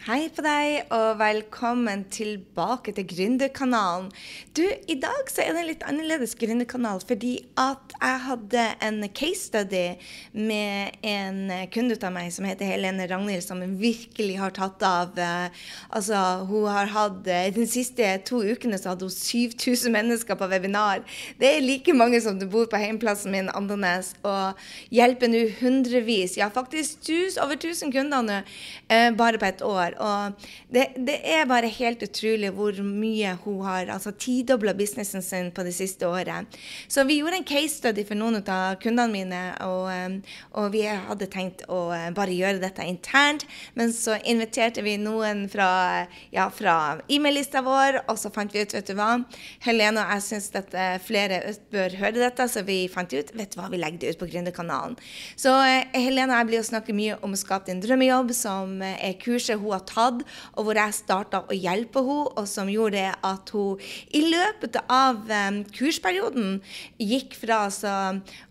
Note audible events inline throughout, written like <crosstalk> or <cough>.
Hei på deg, og velkommen tilbake til Gründerkanalen. Du, i dag så er det en litt annerledes gründerkanal, fordi at jeg hadde en case study med en kunde av meg som heter Helene Ragnhild, som virkelig har tatt av. eh, Altså, hun har hatt eh, De siste to ukene så hadde hun 7000 mennesker på webinar. Det er like mange som det bor på heimplassen min, Andenes, og hjelper nå hundrevis, ja faktisk tus, over 1000 kunder nå, eh, bare på et år. Og det, det er bare helt utrolig hvor mye hun har altså tidobla businessen sin på det siste året. Så vi gjorde en case study for noen av kundene mine, og, eh, og vi hadde tenkt å eh, bare gjøre dette internt. Men så inviterte vi noen fra, ja, fra e-mail-lista vår, og så fant vi ut, vet du hva, Helene og jeg syns at flere bør høre dette, så vi fant ut, vet du hva, vi legger det ut på Gründerkanalen. Så eh, Helene og jeg blir å snakke mye om å skape din drømmejobb, som eh, er kurset hun har tatt, og hvor jeg starta å hjelpe henne, og som gjorde at hun i løpet av um, kursperioden gikk fra altså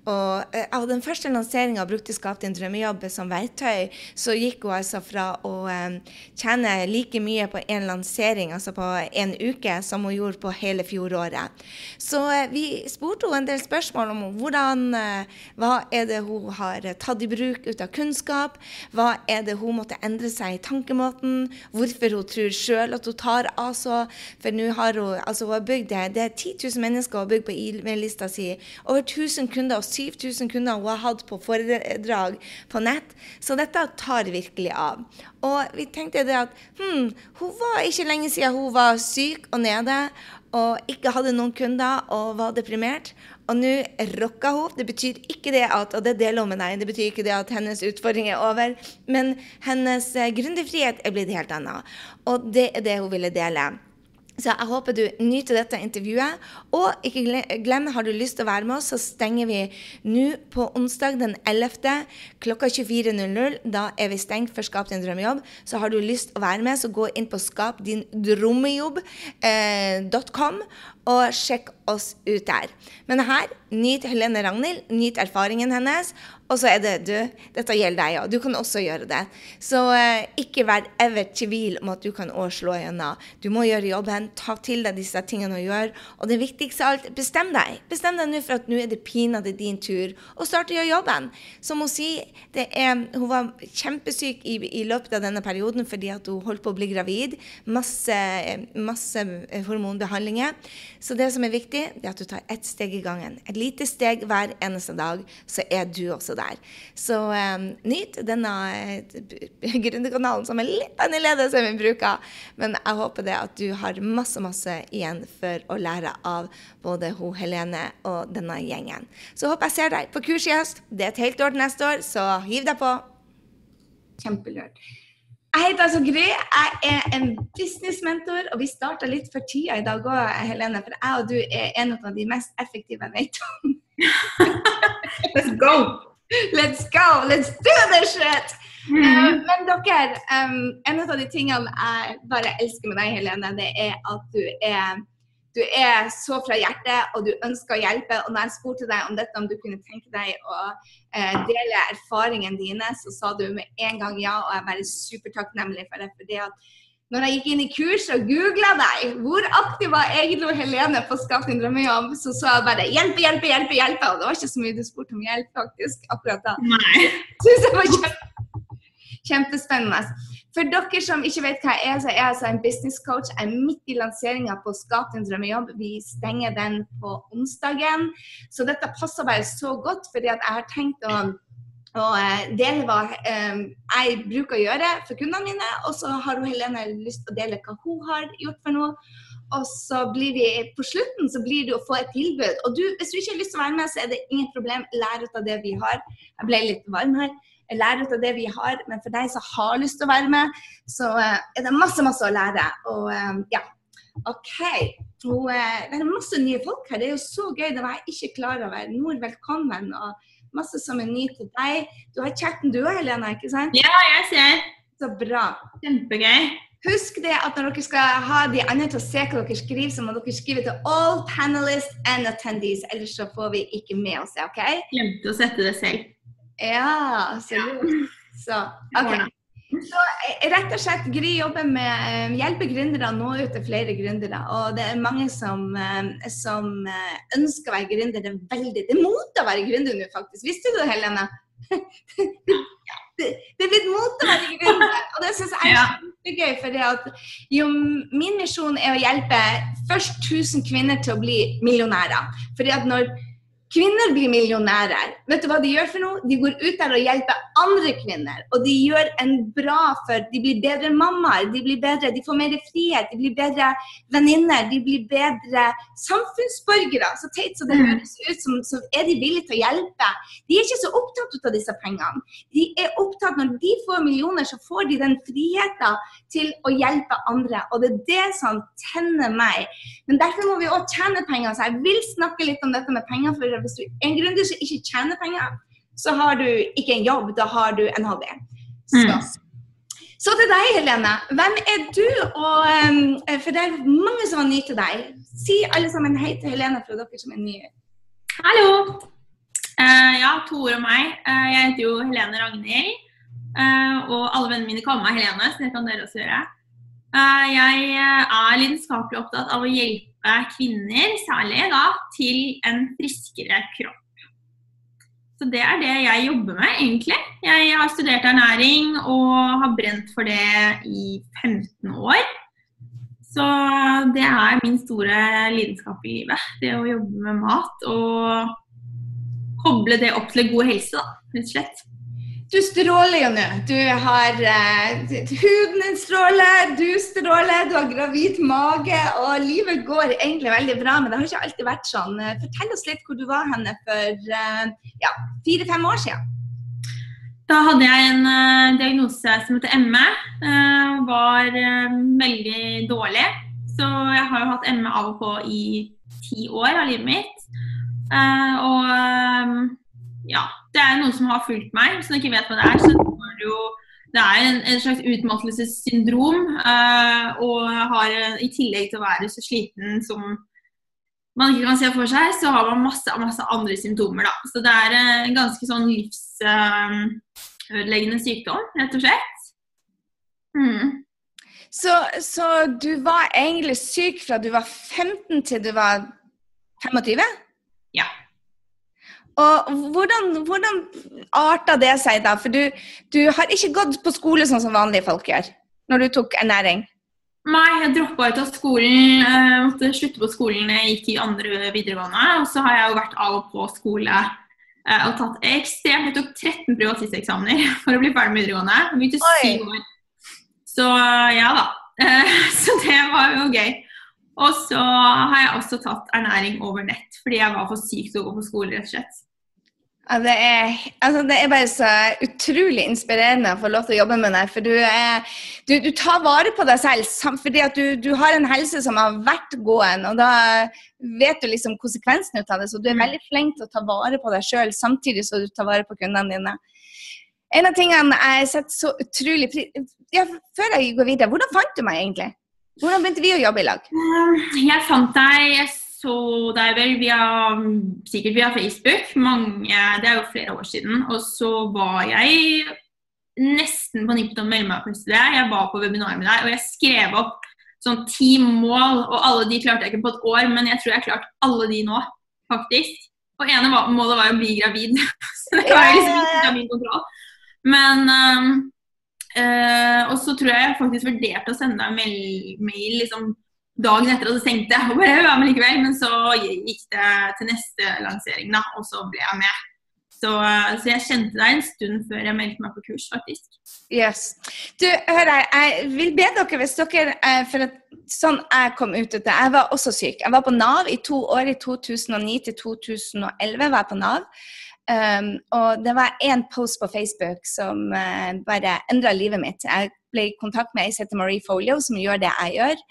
og eh, Av den første lanseringa brukte Skap din drømmejobb som verktøy, så gikk hun altså fra å um, tjene like mye på en lansering, altså på en uke, som hun gjorde på hele fjoråret. Så eh, vi spurte henne en del spørsmål om hvordan eh, Hva er det hun har tatt i bruk ut av kunnskap? Hva er det hun måtte endre seg i tankemåten? Hvorfor hun tror sjøl at hun tar av så For nå har hun altså hun har bygd det, det er 10 000 mennesker hun har bygd på e-mail-lista si. Over 1000 kunder og 7000 kunder hun har hatt på foredrag på nett. Så dette tar virkelig av. Og vi tenkte det at hm, hun var ikke lenge siden hun var syk og nede og ikke hadde noen kunder og var deprimert. Og nå rocka hun. Det betyr ikke det at og det deler hun med deg, det betyr ikke det at hennes utfordring er over, men hennes eh, gründerfrihet er blitt helt annet. Og det er det hun ville dele. Så jeg håper du nyter dette intervjuet. Og ikke glem, har du lyst til å være med oss, så stenger vi nå på onsdag den 11. klokka 24.00. Da er vi stengt for Skap din drømmejobb. Så har du lyst til å være med, så gå inn på skapdindrommejobb.com og sjekk oss ut der. Men her, nyt Helene Ragnhild, nyt erfaringen hennes. Og så er det du, dette gjelder deg òg. Du kan også gjøre det. Så eh, ikke vær ever tvil om at du kan òg slå gjennom. Du må gjøre jobben. Ta til deg disse tingene å gjøre. Og det viktigste av alt, bestem deg. Bestem deg nå for at nå er det pinadø din tur Og start å gjøre jobben. Som hun sier, er, hun var kjempesyk i, i, løpet av denne perioden fordi at hun holdt på å bli gravid. Masse, masse hormonbehandlinger. Så det som er viktig, det er at du tar ett steg i gangen. Et lite steg hver eneste dag, så er du også der. Så um, nyt denne uh, <laughs> gründerkanalen som er litt annerledes enn vi bruker. Men jeg håper det at du har masse, masse igjen for å lære av både hun Helene og denne gjengen. Så håper jeg ser deg på kurs i høst. Det er et helt år til neste år, så hiv deg på. Kjempelurt. Jeg heter altså Gry. Jeg er en businessmentor, og vi starta litt for tida i dag òg, Helene. For jeg og du er en av de mest effektive jeg vet om. <laughs> Let's go! Let's go! Let's do this shit! Mm -hmm. uh, men dere, um, en av de tingene jeg bare elsker med deg, Helene, det er at du er du er så fra hjertet, og du ønsker å hjelpe. Og når jeg spurte deg om dette, om du kunne tenke deg å eh, dele erfaringene dine, så sa du med en gang ja, og jeg er bare supertakknemlig for det. fordi at når jeg gikk inn i kurs og googla deg, hvor aktiv var egentlig Helene på Skap din drømmejobb, så sa jeg bare 'hjelpe, hjelpe, hjelpe'. hjelpe, Og det var ikke så mye du spurte om hjelp, faktisk, akkurat da. Nei. <laughs> Synes jeg var kjempe, kjempespennende. For dere som ikke vet hva jeg er, så er jeg altså en business coach. Jeg er midt i lanseringa på Skap din drømmejobb. Vi stenger den på onsdagen. Så dette passer bare så godt, fordi jeg har tenkt å, å dele hva um, jeg bruker å gjøre for kundene mine. Og så har Helene lyst til å dele hva hun har gjort for noe. Og så blir vi på slutten så blir det å få et tilbud. Og du, hvis du ikke har lyst til å være med, så er det ingen problem. Lær ut av det vi har. Jeg ble litt varm her Lær ut av det vi har. Men for deg som har lyst til å være med, så uh, er det masse, masse å lære. Og um, ja, OK. Og, det er masse nye folk her. Det er jo så gøy. Det var jeg ikke klar over. Nord, velkommen. og masse som er ny til deg. Du har chatten du òg, Helena, ikke sant? Ja, jeg ser. Så bra. Kjempegøy. Husk det at når dere skal ha de andre til å se hva dere skriver, så må dere skrive til all panelists and attendees, ellers så får vi ikke med oss det, OK? Glemte å sette det selv. Ja, så lurt. Så OK. Så eh, rett og slett Gry jobber med eh, hjelper gründere å nå ut til flere gründere. Og det er mange som, eh, som ønsker å være gründere veldig. Det er mot å være gründer nå, faktisk. Visste du det, Helene? <laughs> det, det er blitt mot å være gründer, og det syns jeg er kjempegøy. For det at, jo, min misjon er å hjelpe først 1000 kvinner til å bli millionærer. Fordi at når kvinner blir millionærer, vet du hva de gjør for noe? De går ut der og hjelper andre kvinner. Og de gjør en bra for De blir bedre mammaer, de blir bedre, de får mer frihet, de blir bedre venninner, de blir bedre samfunnsborgere. Så teit som det Mm. høres ut som, så er de villige til å hjelpe. De er ikke så opptatt av disse pengene. De er opptatt Når de får millioner, så får de den friheten til å hjelpe andre. Og det er det som tenner meg. Men derfor må vi òg tjene penger. Så jeg vil snakke litt om dette med penger. For hvis du er en gründer som ikke tjener penger, så har du ikke en jobb, da har du en hobby. Så, Mm. så til deg, Helene. Hvem er du? Og, um, for det er mange som er nye til deg. Si alle sammen hei til Helene for dere som er nye. Hallo! Uh, ja, to ord om meg. Uh, jeg heter jo Helene Ragnhild. Uh, og alle vennene mine kaller meg Helene, så det kan dere også gjøre. Jeg er lidenskapelig opptatt av å hjelpe kvinner, særlig da, til en friskere kropp. Så det er det jeg jobber med, egentlig. Jeg har studert ernæring og har brent for det i 15 år. Så det er min store lidenskap i livet. Det å jobbe med mat og koble det opp til god helse, da, rett og slett. Du stråler jo nå. Du har uh, Huden stråler, du stråler, du har gravid mage, og livet går egentlig veldig bra. Men det har ikke alltid vært sånn. Fortell oss litt hvor du var henne for eh, ja, fire-fem år siden. Da hadde jeg en uh, diagnose som heter ME. Uh, var veldig dårlig. Så jeg har jo hatt ME av og på i ti år av livet mitt. Og ja, det er noen som har fulgt meg. som ikke vet hva det er, så er det jo det er en, en slags utmattelsessyndrom. eh, og har, eh, i tillegg til å være så sliten som man ikke kan se for seg, så har man masse, masse andre symptomer. Da. Så det er eh, en ganske sånn livsødeleggende sykdom, rett og slett. Mm. Så, så du var egentlig syk fra du var 15 til du var 25? Og hvordan, hvordan arta det seg da? For du, du har ikke gått på skole sånn som vanlige folk gjør, når du tok ernæring? Nei, jeg droppa ut av skolen. Jeg måtte slutte på skolen jeg gikk i andre videregående. Og så har jeg jo vært av og på skole eh, og tatt ekstremt Jeg tok 13 privatisteksamener <laughs> for å bli ferdig med videregående. Jeg begynte syv år. Så ja da. Eh, <laughs> så det var jo gøy. Og så har jeg også tatt ernæring over nett, fordi jeg var for syk til å gå på skole, rett og slett. Ja, det, er, altså det er bare så utrolig inspirerende å få lov til å jobbe med deg. For du, er, du, du tar vare på deg selv fordi at du, du har en helse som har vært gående. Og da vet du liksom konsekvensen ut av det. Så du er Mm. veldig flink til å ta vare på deg sjøl samtidig som du tar vare på kundene dine. En av tingene jeg setter så utrolig pris ja, Før jeg går videre, hvordan fant du meg egentlig? Hvordan begynte vi å jobbe i lag? Jeg fant deg, jeg så deg vel via, sikkert via Facebook, mange, det er jo flere år siden. Og så var jeg nesten på nippet til å melde meg på studiet. Jeg var på webinar med deg, og jeg skrev opp sånn ti mål, og alle de klarte jeg ikke på et år, men jeg tror jeg har klart alle de nå, faktisk. Og ene var, målet var å bli gravid, <laughs> så det var liksom ikke min kontroll. Men ehm, eh, Og så tror jeg jeg faktisk vurderte å sende deg mail, mail liksom dagen etter at det stengte. Og bare, ja, med likevel. Men så gikk det til neste lansering, da, og så ble jeg med. Så, så jeg kjente deg en stund før jeg meldte meg på kurs, faktisk. Yes. Du, hør her, jeg vil be dere, hvis dere eh, For at, sånn jeg kom ut av det Jeg var også syk. Jeg var på Nav i to år. I 2009 til 2011 var jeg på Nav. Um, og det var én post på Facebook som uh, bare endra livet mitt. Jeg ble i kontakt med ei som heter Marie Folio, som gjør det jeg gjør.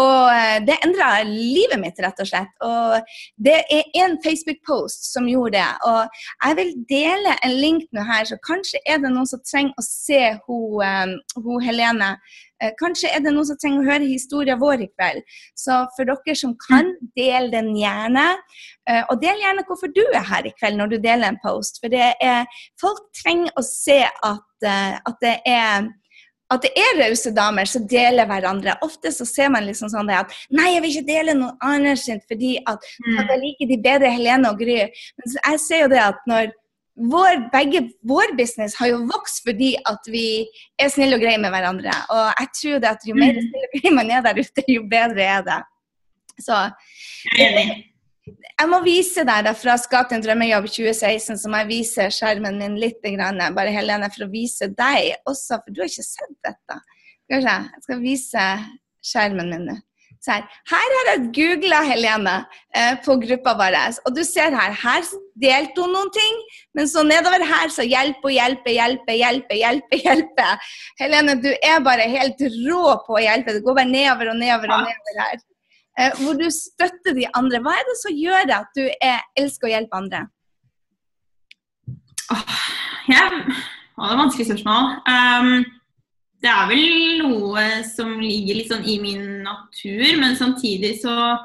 Og eh, det endra livet mitt, rett og slett. Og det er én Facebook-post som gjorde det. Og jeg vil dele en link nå her, så kanskje er det noen som trenger å se hun, eh, Helene. Eh, Kanskje er det noen som trenger å høre historien vår i kveld. Så for dere som kan, del den gjerne. Og del gjerne hvorfor du er her i kveld når du deler en post. For er, folk trenger å se at, at det er at det er rause damer som deler hverandre. Ofte så ser man liksom sånn det at Nei, jeg vil ikke dele noen annen sitt fordi at, Mm. at jeg liker de bedre Helene og Gry. Men jeg ser jo det at når vår, begge, vår business har jo vokst fordi at vi er snille og greie med hverandre. Og jeg tror det at jo mer Mm. snill og greie man er der ute, jo bedre er det. Så Jeg er enig. Jeg må vise deg da fra Skap din drømmejobb 2016, så må jeg vise skjermen min litt, grann, bare Helene, for å vise deg også, for du har ikke sett dette. Se, jeg skal vise skjermen min nå. Her. her har jeg googla Helene eh, på gruppa vår, og du ser her, her delte hun noen ting, men så nedover her så hjelpe og hjelpe, hjelpe, hjelpe, hjelpe. hjelpe. Helene, du er bare helt rå på å hjelpe. Det går bare nedover og nedover og nedover her. Eh, hvor du støtter de andre. Hva er det som gjør at du er, elsker å hjelpe andre? Åh, ja, det var et vanskelig spørsmål. Um, det er vel noe som ligger litt sånn i min natur, men samtidig så,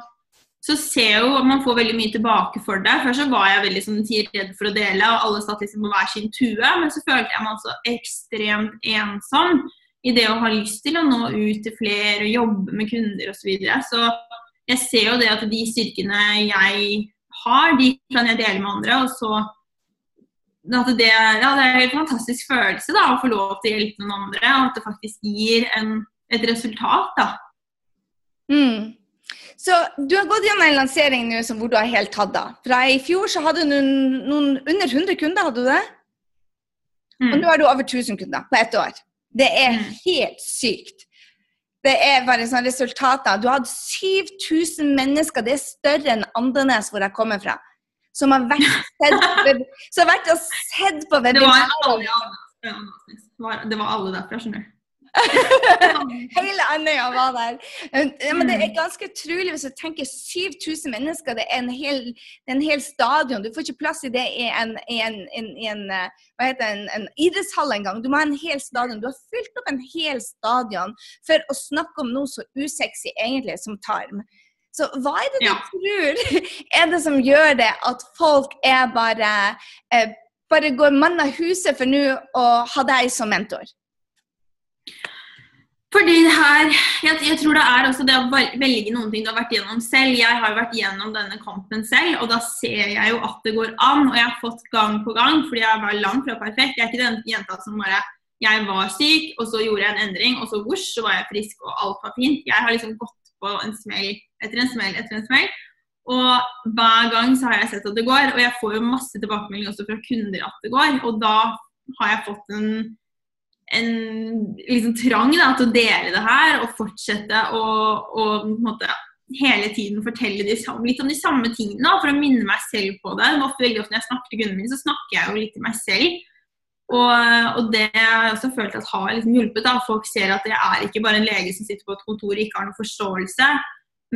så ser jeg jo at man får veldig mye tilbake for det. Før så var jeg veldig sånn, redd for å dele, og alle satt liksom på hver sin tue. Men så følte jeg meg også ekstremt ensom i det å ha lyst til å nå ut til flere og jobbe med kunder osv. Så, videre. så jeg ser jo det at de styrkene jeg har, de kan jeg dele med andre. og så at det, ja, det er en fantastisk følelse da, å få lov til å hjelpe noen andre, og at det faktisk gir en, et resultat. da. Mm. Så du har gått gjennom en lansering nå som hvor du har helt tatt av. Fra i fjor så hadde du noen, noen under 100 kunder, hadde du det? Og Mm. nå har du over 1000 kunder på ett år. Det er Mm. helt sykt. Det er bare sånne resultater. Du har hatt 7000 mennesker, det er større enn Andenes, hvor jeg kommer fra, som har vært, sett, <laughs> som har vært og sett på Det var alle, ja, det var, det var alle derfra, skjønner du. <laughs> Hele Andøya var der. Men det er Mm. ganske utrolig hvis du tenker 7000 mennesker. Det er en hel, er en hel stadion. Du får ikke plass i det i en, en, en, eh, hva heter en, en idrettshall engang. Du må ha en hel stadion. Du har fylt opp en hel stadion for å snakke om noe så usexy egentlig som tarm. Så hva er det du Ja. tror <laughs> er det som gjør det at folk er bare eh, bare går mann av huset for nå å ha deg som mentor? Fordi det her, jeg, jeg tror det er også det å velge noen ting du har vært gjennom selv. Jeg har jo vært gjennom denne kampen selv, og da ser jeg jo at det går an. Og jeg har fått gang på gang, fordi jeg var langt fra perfekt. Jeg er ikke den jenta som bare Jeg var syk, og så gjorde jeg en endring, og så vosj, så var jeg frisk, og alt var fint. Jeg har liksom gått på en smell etter en smell etter en smell. Og hver gang så har jeg sett at det går, og jeg får jo masse tilbakemeldinger også fra kunder at det går. Og da har jeg fått en en liksom, trang da, til å dele det her og fortsette å en måte, hele tiden fortelle de, sam- litt om de samme tingene da, for å minne meg selv på det. Ofte, veldig ofte Når jeg snakker til kundene mine, så snakker jeg jo litt til meg selv. Og, og det har jeg også følt at har liksom hjulpet. da, Folk ser at jeg er ikke bare en lege som sitter på et kontor og ikke har noen forståelse.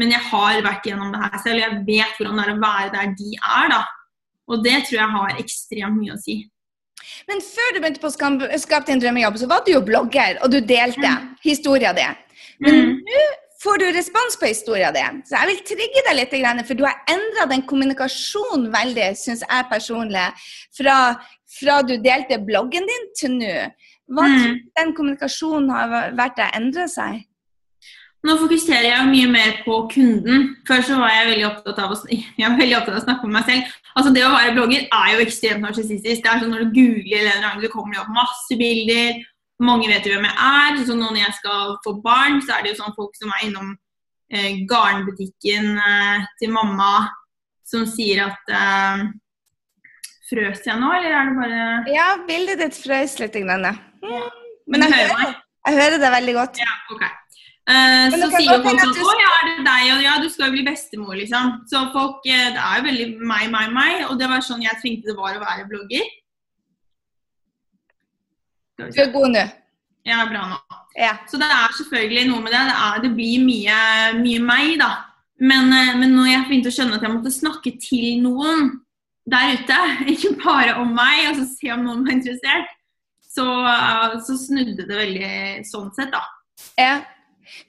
Men jeg har vært gjennom det her selv, og jeg vet hvordan det er å være der de er. da. Og det tror jeg har ekstremt mye å si. Men før du begynte på Skap din drømmejobb, så var du jo blogger, og du delte Mm. historia di. Men Mm. nå får du respons på historien di. Så jeg vil trigge deg litt, for du har endra den kommunikasjonen veldig, syns jeg personlig, fra, fra du delte bloggen din til nå. Hva Mm. den kommunikasjonen har vært å endre seg? Nå fokuserer jeg mye mer på kunden. Før så var jeg veldig opptatt av å, <laughs> veldig opptatt av å snakke om meg selv. Altså Det å være blogger er jo ekstremt narsissistisk. Det er sånn Når du googler eller noe, så kommer det opp masse bilder. Mange vet jo hvem jeg er. Så nå når jeg skal få barn, så er det jo sånn folk som er innom eh, garnbutikken eh, til mamma, som sier at eh, Frøs jeg nå, eller er det bare Ja, bildet ditt frøs litt. Grann. Mm. Men jeg hører jeg hører det veldig godt. Ja, ok. Eh, så sier jo folk sånn Å, ja, er det deg? Og ja, du skal jo bli bestemor, liksom. Så folk eh, Det er jo veldig meg, meg, meg. Og det var sånn jeg tenkte det var å være blogger. Du er god nå. Ja, bra nå. Ja. Så det er selvfølgelig noe med det. Det, er, det blir mye, mye meg, da. Men, eh, men når jeg begynte å skjønne at jeg måtte snakke til noen der ute, <laughs> ikke bare om meg, og så se om noen var interessert, så, så snudde det veldig sånn sett, da. Ja.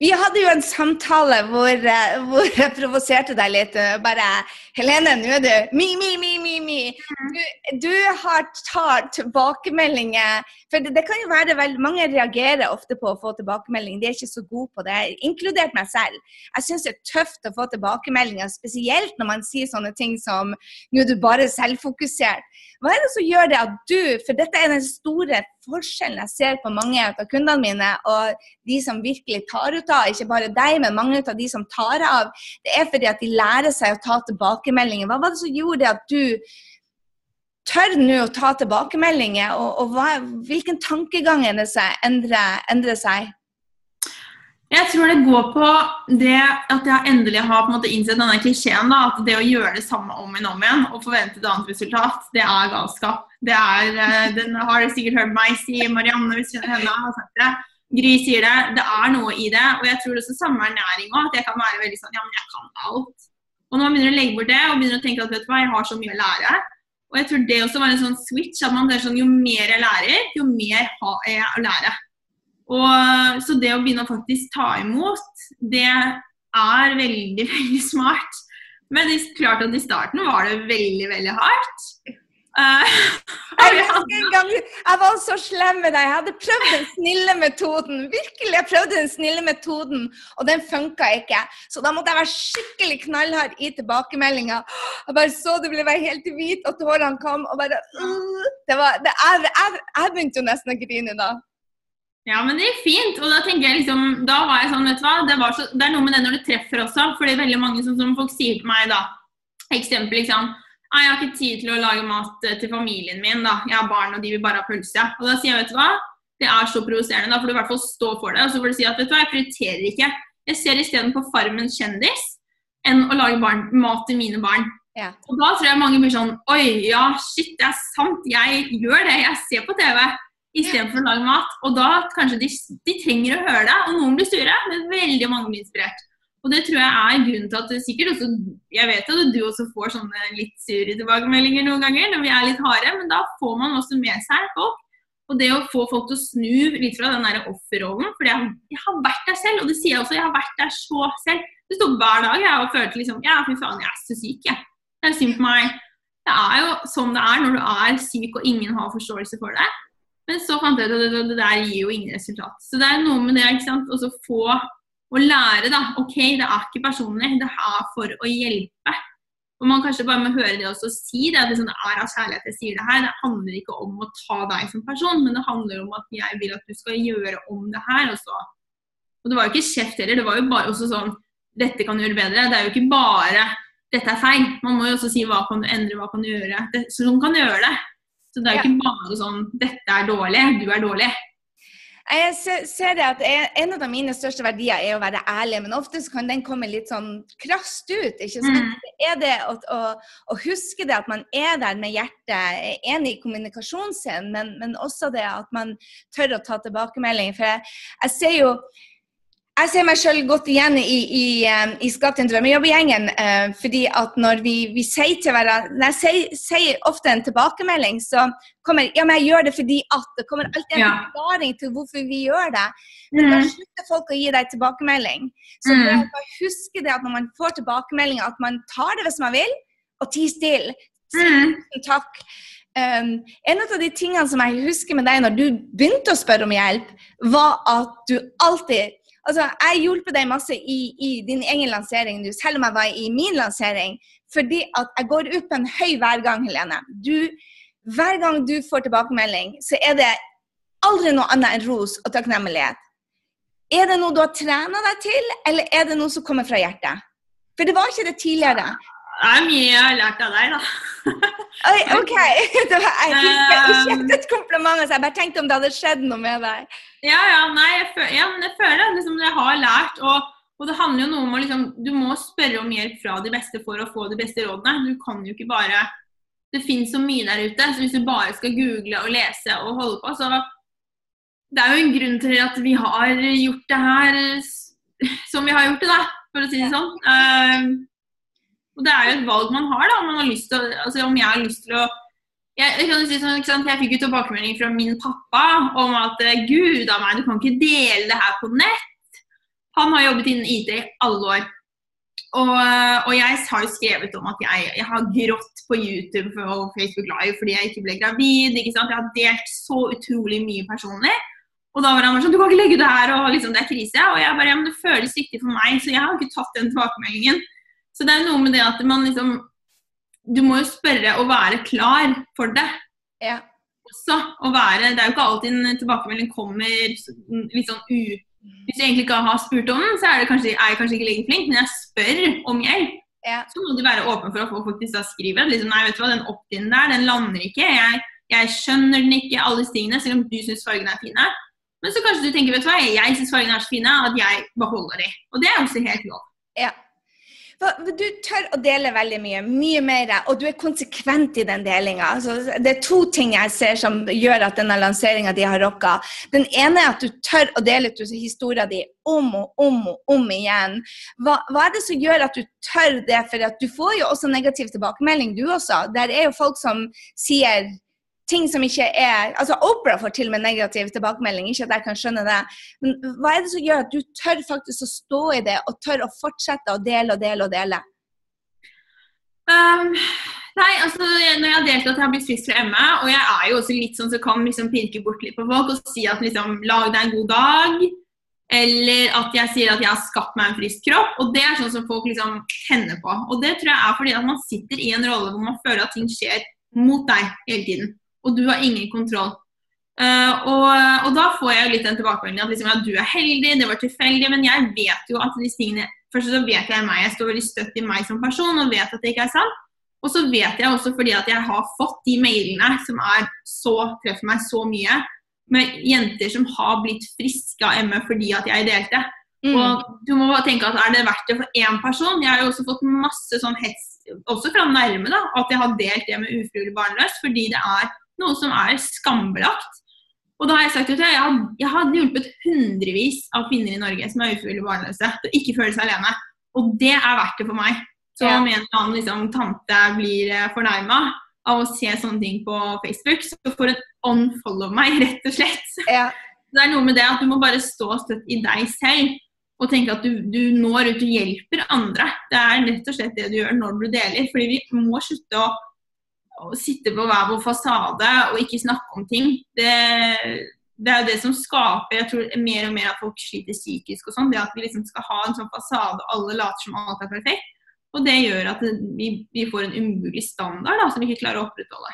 Vi hadde jo en samtale hvor, eh, hvor jeg provoserte deg litt. eh, Bare 'Helene, nå er du mi, mi, mi, mi, mi'. Du, du har tar tilbakemeldinger For det, det kan jo være vel, Mange reagerer ofte på å få tilbakemelding. De er ikke så gode på det, inkludert meg selv. Jeg syns det er tøft å få tilbakemeldinger, spesielt når man sier sånne ting som 'nå er du bare selvfokusert'. Hva er det som gjør det at du For dette er den store forskjellen jeg ser på mange av kundene mine, og de som virkelig tar ut av, ikke bare deg, men mange av de som tar av, det er fordi at de lærer seg å ta tilbakemeldinger. Hva var det som gjorde at du tør nå å ta tilbakemeldinger, og, og hva, hvilken tankegang er endrer, endrer seg? Jeg tror det går på det at jeg endelig har på en måte innsett denne klisjeen. da, At det å gjøre det samme om igjen om igjen og forvente et annet resultat, det er galskap. Det er, eh, Den har du sikkert hørt meg si. Marianne hvis hun henne har sagt det. Gry sier det. Det er noe i det. Og jeg tror også samme ernæring òg. At jeg kan være veldig sånn Ja, men jeg kan alt. Og når man begynner å legge bort det og begynner å tenke at vet du hva, jeg har så mye å lære. Og jeg tror det også var en sånn switch. at man ser sånn, Jo mer jeg lærer, jo mer har jeg å lære. Og, så det å begynne å faktisk ta imot, det er veldig, <laughs> veldig smart. Men det klart at i starten var det veldig, veldig hardt. Uh, <laughs> jeg, gang, jeg var så slem med deg. Jeg hadde prøvd den snille metoden. Virkelig, jeg prøvde den snille metoden, og den funka ikke. Så da måtte jeg være skikkelig knallhard i tilbakemeldinga. Jeg bare så det ble helt hvit, og tårene kom. og bare, uh, det var, det, jeg, jeg, jeg begynte jo nesten å grine da. Ja, men det gikk fint. Og da tenker jeg liksom, da var jeg sånn, vet du hva, det, så, det er noe med det når du treffer også. fordi veldig mange som, som folk sier til meg da, eksempel liksom, jeg har ikke tid til å lage mat til familien min, da. Jeg har barn, og de vil bare ha pølse. Og da sier jeg, vet du hva, det er så provoserende. Da får du i hvert fall stå for det. Og så får du si at vet du hva, jeg prioriterer ikke. Jeg ser isteden på Farmen kjendis enn å lage barn, mat til mine barn. Ja. Og da tror jeg mange blir sånn Oi, ja, shit, det er sant. Jeg gjør det. Jeg ser på TV istedenfor å lage mat. Og da kanskje de, de trenger å høre det. Og noen blir sure, men veldig mange blir inspirert. Og det tror jeg er grunnen til at det sikkert også Jeg vet at du også får sånne litt sure tilbakemeldinger noen ganger når vi er litt harde, men da får man også med seg folk. Og det å få folk til å snu litt fra den der offerrollen For jeg, jeg, har vært der selv, og det sier jeg også. Jeg har vært der så selv. Det sto hver dag jeg og følte liksom Ja, fy faen, jeg er så syk, jeg. Det er synd på meg. Det er jo sånn det er når du er syk og ingen har forståelse for det. Men så fant jeg ut at det, det der gir jo ingen resultat. Så det er noe med det, ikke sant. Å få å lære da, ok, det er ikke personlig, det er for å hjelpe. Og Man kanskje bare må høre det også si det, at liksom, det er av kjærlighet jeg sier det her. Det handler ikke om å ta deg som person, men det handler om at jeg vil at du skal gjøre om det her. Også. Og Det var jo ikke kjeft heller, det var jo bare også sånn dette kan du gjøre bedre. Det er jo ikke bare dette er feil. Man må jo også si hva kan du endre, hva kan du gjøre. Det, sånn kan gjøre det. Så det er jo ikke bare sånn dette er dårlig, du er dårlig. Jeg ser det at En av mine største verdier er å være ærlig, men ofte kan den komme litt sånn krast ut. ikke sant? Mm. Er det å, å, å, huske det at man er der med hjertet, enig i kommunikasjonen men, men også det at man tør å ta tilbakemelding. For jeg, jeg ser jo jeg ser meg sjøl godt igjen i, i, um, i Skap en drømmejobb-gjengen. Uh, fordi at når vi, vi sier til hverandre Når jeg sier, sier, ofte en tilbakemelding, så kommer ja, men jeg gjør det fordi at Det kommer alltid en ja. forklaring til hvorfor vi gjør det. Men da mm. slutter folk å gi deg tilbakemelding. Så mm. bare huske det at når man får tilbakemelding, at man tar det hvis man vil, og tier stille. Mm. Takk. Um, en av de tingene som jeg husker med deg når du begynte å spørre om hjelp, var at du alltid Altså, jeg hjulpet deg masse i, i, din egen lansering, du, selv om jeg var i min lansering. Fordi at jeg går ut på en høy hver gang, Helene. Du, hver gang du får tilbakemelding, så er det aldri noe annet enn ros og takknemlighet. Er det noe du har trena deg til, eller er det noe som kommer fra hjertet? For det var ikke det tidligere. Det er mye jeg har lært av deg, da. <laughs> Oi, OK. <laughs> Det var, jeg fikk ikke et kompliment, så jeg bare tenkte om det hadde skjedd noe med deg. Ja, ja, nei, jeg, føler, ja, men jeg føler liksom, jeg har lært. Og, og, det handler jo noe om å liksom Du må spørre om hjelp fra de beste for å få de beste rådene. Du kan jo ikke bare Det finnes så mye der ute. Så hvis du bare skal google og lese og holde på, så Det er jo en grunn til at vi har gjort det her <laughs> som vi har gjort det, da, for å si det sånn. Uh, og det er jo et valg man har, da, om, man har lyst til altså, om jeg har lyst til å jeg, jeg, si sånn, jeg, fikk jo tilbakemelding fra min pappa om at eh, gud a meg, du kan ikke dele det her på nett. Han har jobbet innen IT i alle år. Og, og, jeg har jo skrevet om at jeg, jeg, har grått på YouTube og Facebook Live fordi jeg ikke ble gravid. ikke sant? Jeg har delt så utrolig mye personlig. Og da var han sånn Du kan ikke legge det her, og liksom, det er krise. Og jeg bare Ja, men det føles riktig for meg, så jeg har ikke tatt den tilbakemeldingen. Så det er noe med det at man liksom Du må jo spørre og være klar for det. Ja. Også å være Det er jo ikke alltid en tilbakemelding kommer litt sånn u hvis jeg egentlig ikke har spurt om den, så er, kanskje, er jeg kanskje ikke like flink, men jeg spør om hjelp. Ja. Så må du være åpen for å få faktisk da skrive. Liksom, nei, vet du hva, den opt-in der, den lander ikke. Jeg, jeg, skjønner den ikke, alle disse tingene, selv om du syns fargene er fine. Men så kanskje du tenker, vet du hva, jeg syns fargene er så fine at jeg beholder de. Og det er også helt lov. Ja. Du tør å dele veldig mye, mye mer, og du er konsekvent i den delinga. Altså, det er to ting jeg ser som gjør at denne lanseringa di har rocka. Den ene er at du tør å dele ut historien din om og om og om igjen. Hva, hva, er det som gjør at du tør det? For du får jo også negativ tilbakemelding, du også. Der er jo folk som sier ting som ikke er altså Opera får til med negativ tilbakemelding, ikke at jeg kan skjønne det. Men hva er det som gjør at du tør faktisk å stå i det, og tør å fortsette å dele og dele og dele? Um, nei, altså Når jeg har delt at jeg har blitt frisk fra ME, og jeg er jo også litt sånn som så kan liksom pirke bort litt på folk og si at liksom lag deg en god dag. Eller at jeg sier at jeg har skapt meg en frisk kropp. og Det er sånn som folk liksom tenner på. Og det tror jeg er fordi at man sitter i en rolle hvor man føler at ting skjer mot deg hele tiden og du har ingen kontroll. Uh, og, og, da får jeg jo litt den tilbakemeldingen at liksom, ja, du er heldig, det var tilfeldig, men jeg vet jo at disse tingene Først så vet jeg meg, jeg står veldig støtt i meg som person og vet at det ikke er sant. Og så vet jeg også fordi at jeg har fått de mailene som er så treffer meg så mye, med jenter som har blitt friske av ME fordi at jeg delte. Mm. Og du må bare tenke at Er det verdt det for én person? Jeg har jo også fått masse sånn hets, også fra nærme, da, at jeg har delt det med ufrivillig barnløs, fordi det er noe som er skambelagt. Og da har jeg sagt at jeg jeg hadde hjulpet hundrevis av kvinner i Norge som er ufrivillig barnløse, til å ikke føle seg alene. Og det er verdt det for meg. Så om en eller annen liksom, tante blir eh, fornærma av å se sånne ting på Facebook, så får hun unfollow meg, <laughs> rett og slett. Ja. Det er noe med det at du må bare stå støtt i deg selv og tenke at du, du når ut og hjelper andre. Det er rett og slett det du gjør når du deler. Fordi vi må slutte å å sitte på hver vår fasade og ikke snakke om ting, det, det er det som skaper jeg tror mer og mer at folk sliter psykisk. og sånn, det At vi liksom skal ha en sånn fasade og alle later som alt er perfekt. Og det gjør at vi, vi får en umulig standard da, som vi ikke klarer å opprettholde.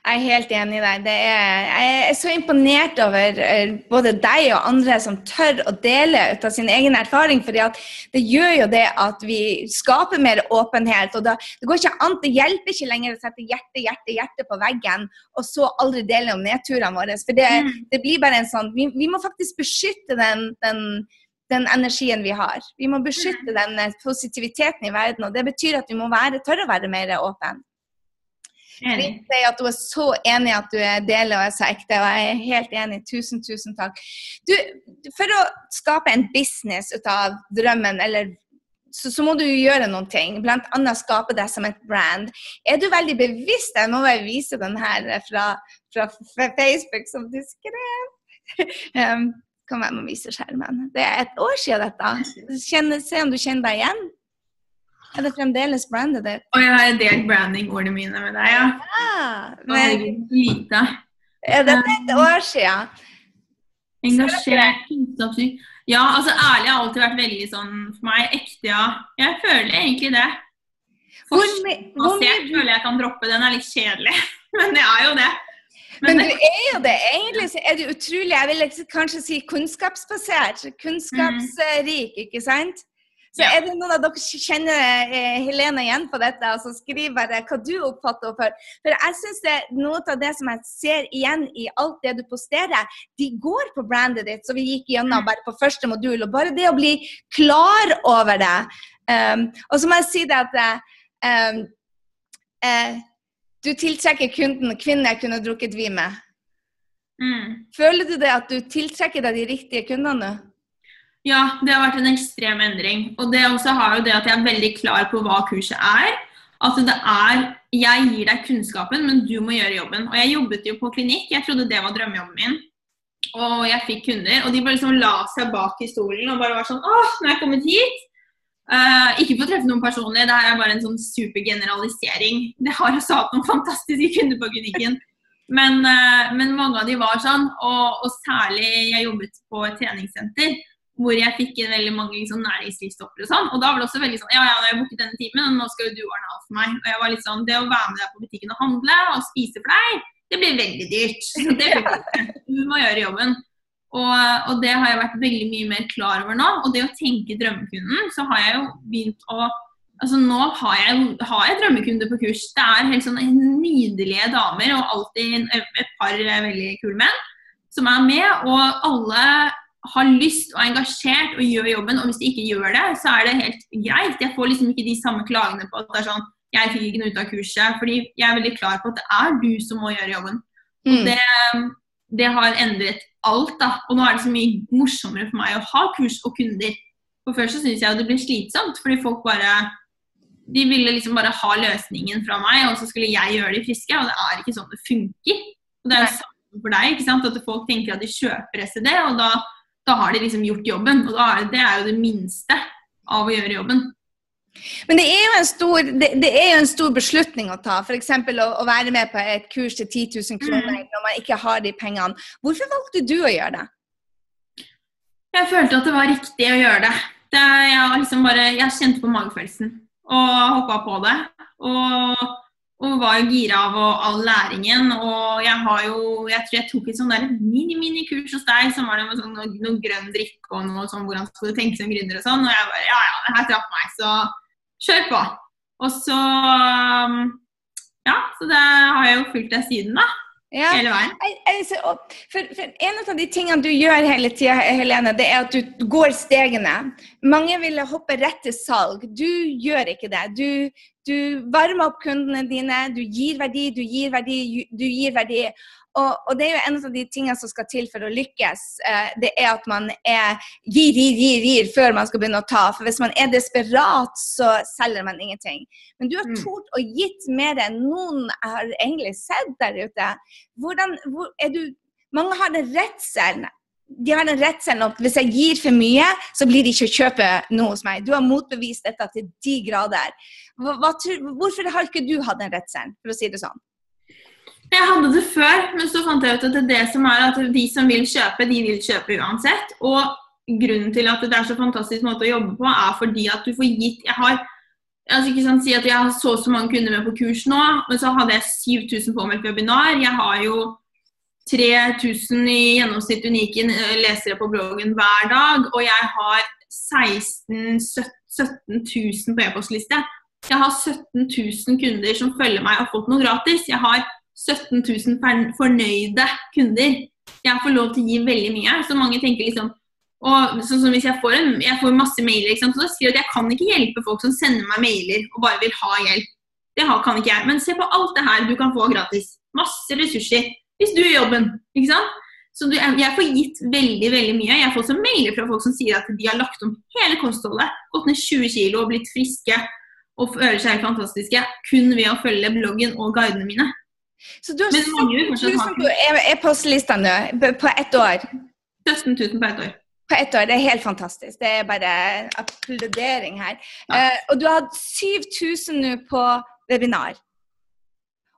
Jeg er helt enig i deg. Er, jeg er så imponert over eh, både deg og andre som tør å dele ut av sin egen erfaring. for det gjør jo det at vi skaper mer åpenhet. og da, Det går ikke an, det hjelper ikke lenger å sette hjerte, hjerte, hjerte på veggen og så aldri dele om nedturene våre. For det, mm. det, blir bare en sånn vi, vi må faktisk beskytte den, den, den, energien vi har. Vi må beskytte mm. den eh, positiviteten i verden. og Det betyr at vi må være, tørre å være mer åpne. Enig. sier at du er så enig at du er deler og er så ekte, og jeg er helt enig. Tusen, tusen takk. Du, for å skape en business ut av drømmen, eller så, så, må du gjøre noen ting, bl.a. skape deg som et brand. Er du veldig bevisst? Jeg må bare vise den her fra, fra Facebook som du skrev. <laughs> um, kan være med å vise skjermen. Det er et år siden dette. Kjenne, se om du kjenner deg igjen. Er det fremdeles brandet ditt? Og jeg har delt branding-ordene mine med deg, ja. ja men... Lite. Er det et år siden? Engasjert, Ja, altså ærlig har alltid vært veldig sånn for meg. Ekte, ja. Jeg føler egentlig det. Forskningsbasert føler jeg kan droppe. Den er litt kjedelig, <laughs> men det er jo det. Men, men, du er jo det. Egentlig så er du utrolig, jeg vil kanskje si kunnskapsbasert. Kunnskapsrik, ikke sant? Så er det noen av dere kjenner eh, Helene igjen på dette, og så skriv bare hva du oppfatter for. For jeg syns noe av det som jeg ser igjen i alt det du posterer, de går på brandet ditt, så vi gikk gjennom mm. bare på første modul. Og bare det å bli klar over det. Um, og så må jeg si det at um, uh, du tiltrekker kunden kvinnen jeg kunne drukket vin med. Mm. Føler du det at du tiltrekker deg de riktige kundene nå? Ja, det har vært en ekstrem endring. Og det også har jo det at jeg er veldig klar på hva kurset er. Altså det er Jeg gir deg kunnskapen, men du må gjøre jobben. Og jeg jobbet jo på klinikk. Jeg trodde det var drømmejobben min. Og jeg fikk kunder, og de bare liksom la seg bak i stolen og bare var sånn Åh, nå er jeg kommet hit! Uh, ikke for å treffe noen personlig, det her er bare en sånn supergeneralisering. Det har også hatt noen fantastiske kunder på klinikken. Men, uh, men, mange av de var sånn, og, og, særlig jeg jobbet på et treningssenter hvor jeg fikk veldig mange liksom, næringslivstopper og sånn. Og da var det også veldig sånn Ja, ja, nå har jeg booket denne timen, og nå skal jo du ordne alt for meg. Og jeg var litt sånn Det å være med deg på butikken og handle og spise for deg, det blir veldig dyrt. Så det blir dyrt. Du må gjøre jobben. Og, og, det har jeg vært veldig mye mer klar over nå. Og det å tenke drømmekunden, så har jeg jo begynt å Altså Nå har jeg, har jeg drømmekunder på kurs. Det er helt sånn nydelige damer og alltid et par veldig kule menn som er med. Og alle har lyst og er engasjert og gjør jobben. Og hvis de ikke gjør det, så er det helt greit. Jeg får liksom ikke de samme klagene på at det er sånn jeg fikk ikke noe ut av kurset. Fordi jeg er veldig klar på at det er du som må gjøre jobben. Mm. Det, det, har endret alt, da. Og nå er det så mye morsommere for meg å ha kurs og kunder. For før så syns jeg det blir slitsomt, fordi folk bare De ville liksom bare ha løsningen fra meg, og så skulle jeg gjøre de friske. Og det er ikke sånn det funker. Og det er jo samme for deg, ikke sant. At folk tenker at de kjøper SED, og da da har de liksom gjort jobben. Og er, det er jo det minste av å gjøre jobben. Men det er jo en stor, det, det er jo en stor beslutning å ta. F.eks. Å, å være med på et kurs til 10 000 kroner mm. når man ikke har de pengene. Hvorfor valgte du å gjøre det? Jeg følte at det var riktig å gjøre det. det jeg, liksom bare, jeg kjente på magefølelsen og hoppa på det. Og og var jo gira av all læringen. Og jeg har jo Jeg tror jeg tok et sånn mini-mini-kurs hos deg som var det sånn, noe, noe grønn drikke og noe sånn hvordan skulle tenke som gründer og sånn. Og jeg bare Ja, ja, det her traff meg, så kjør på. Og så um, Ja, så det har jeg jo fulgt deg siden, da. Ja. Hele veien. For, for, En av de tingene du gjør hele tida, Helene, det er at du går stegene. Mange ville hoppe rett til salg. Du gjør ikke det. Du, du varmer opp kundene dine, du gir verdi, du gir verdi, du gir verdi. Og, og, det er jo en av de tingene som skal til for å lykkes. Eh, det er at man er gir, gir, gir, gir før man skal begynne å ta. For hvis man er desperat, så selger man ingenting. Men du har mm. tort å gitt mer enn noen jeg har egentlig sett der ute. Hvordan, hvor, er du, mange har den redselen. De har den redselen at hvis jeg gir for mye, så blir de ikke å kjøpe noe hos meg. Du har motbevist dette til de grader. Hva, hva, hvorfor har ikke du hatt den redselen, for å si det sånn? Jeg hadde det før, men så fant jeg ut at det, er det som er at de som vil kjøpe, de vil kjøpe uansett. Og grunnen til at det er så fantastisk måte å jobbe på, er fordi at du får gitt Jeg har altså ikke sånn, si at jeg har så så mange kunder med på kurs nå, men så hadde jeg 7000 påmeldt webinar. Jeg har jo 3000 i gjennomsnitt unike lesere på bloggen hver dag. Og jeg har 16 17 000 på e-postliste. Jeg har 17 000 kunder som følger meg og har fått noe gratis. Jeg har 17 000 fornøyde kunder. Jeg får lov til å gi veldig mye. Så mange tenker liksom og sånn som hvis jeg får, en, jeg får masse mailer, så da skriver jeg at jeg kan ikke hjelpe folk som sender meg mailer og bare vil ha hjelp. Det kan ikke jeg. Men se på alt det her du kan få gratis. Masse ressurser. Hvis du gjør jobben. ikke sant? Så du, jeg får gitt veldig veldig mye. Jeg får også mailer fra folk som sier at de har lagt om hele kostholdet. Gått ned 20 kg og blitt friske og føler seg fantastiske kun ved å følge bloggen og guidene mine. Så du har 17 000 på e-postlista nå på ett år? 17 000 på ett år. På ett år, Det er helt fantastisk. Det er bare applaudering her. Ja. Uh, og du har hatt 7000 nå på webinar.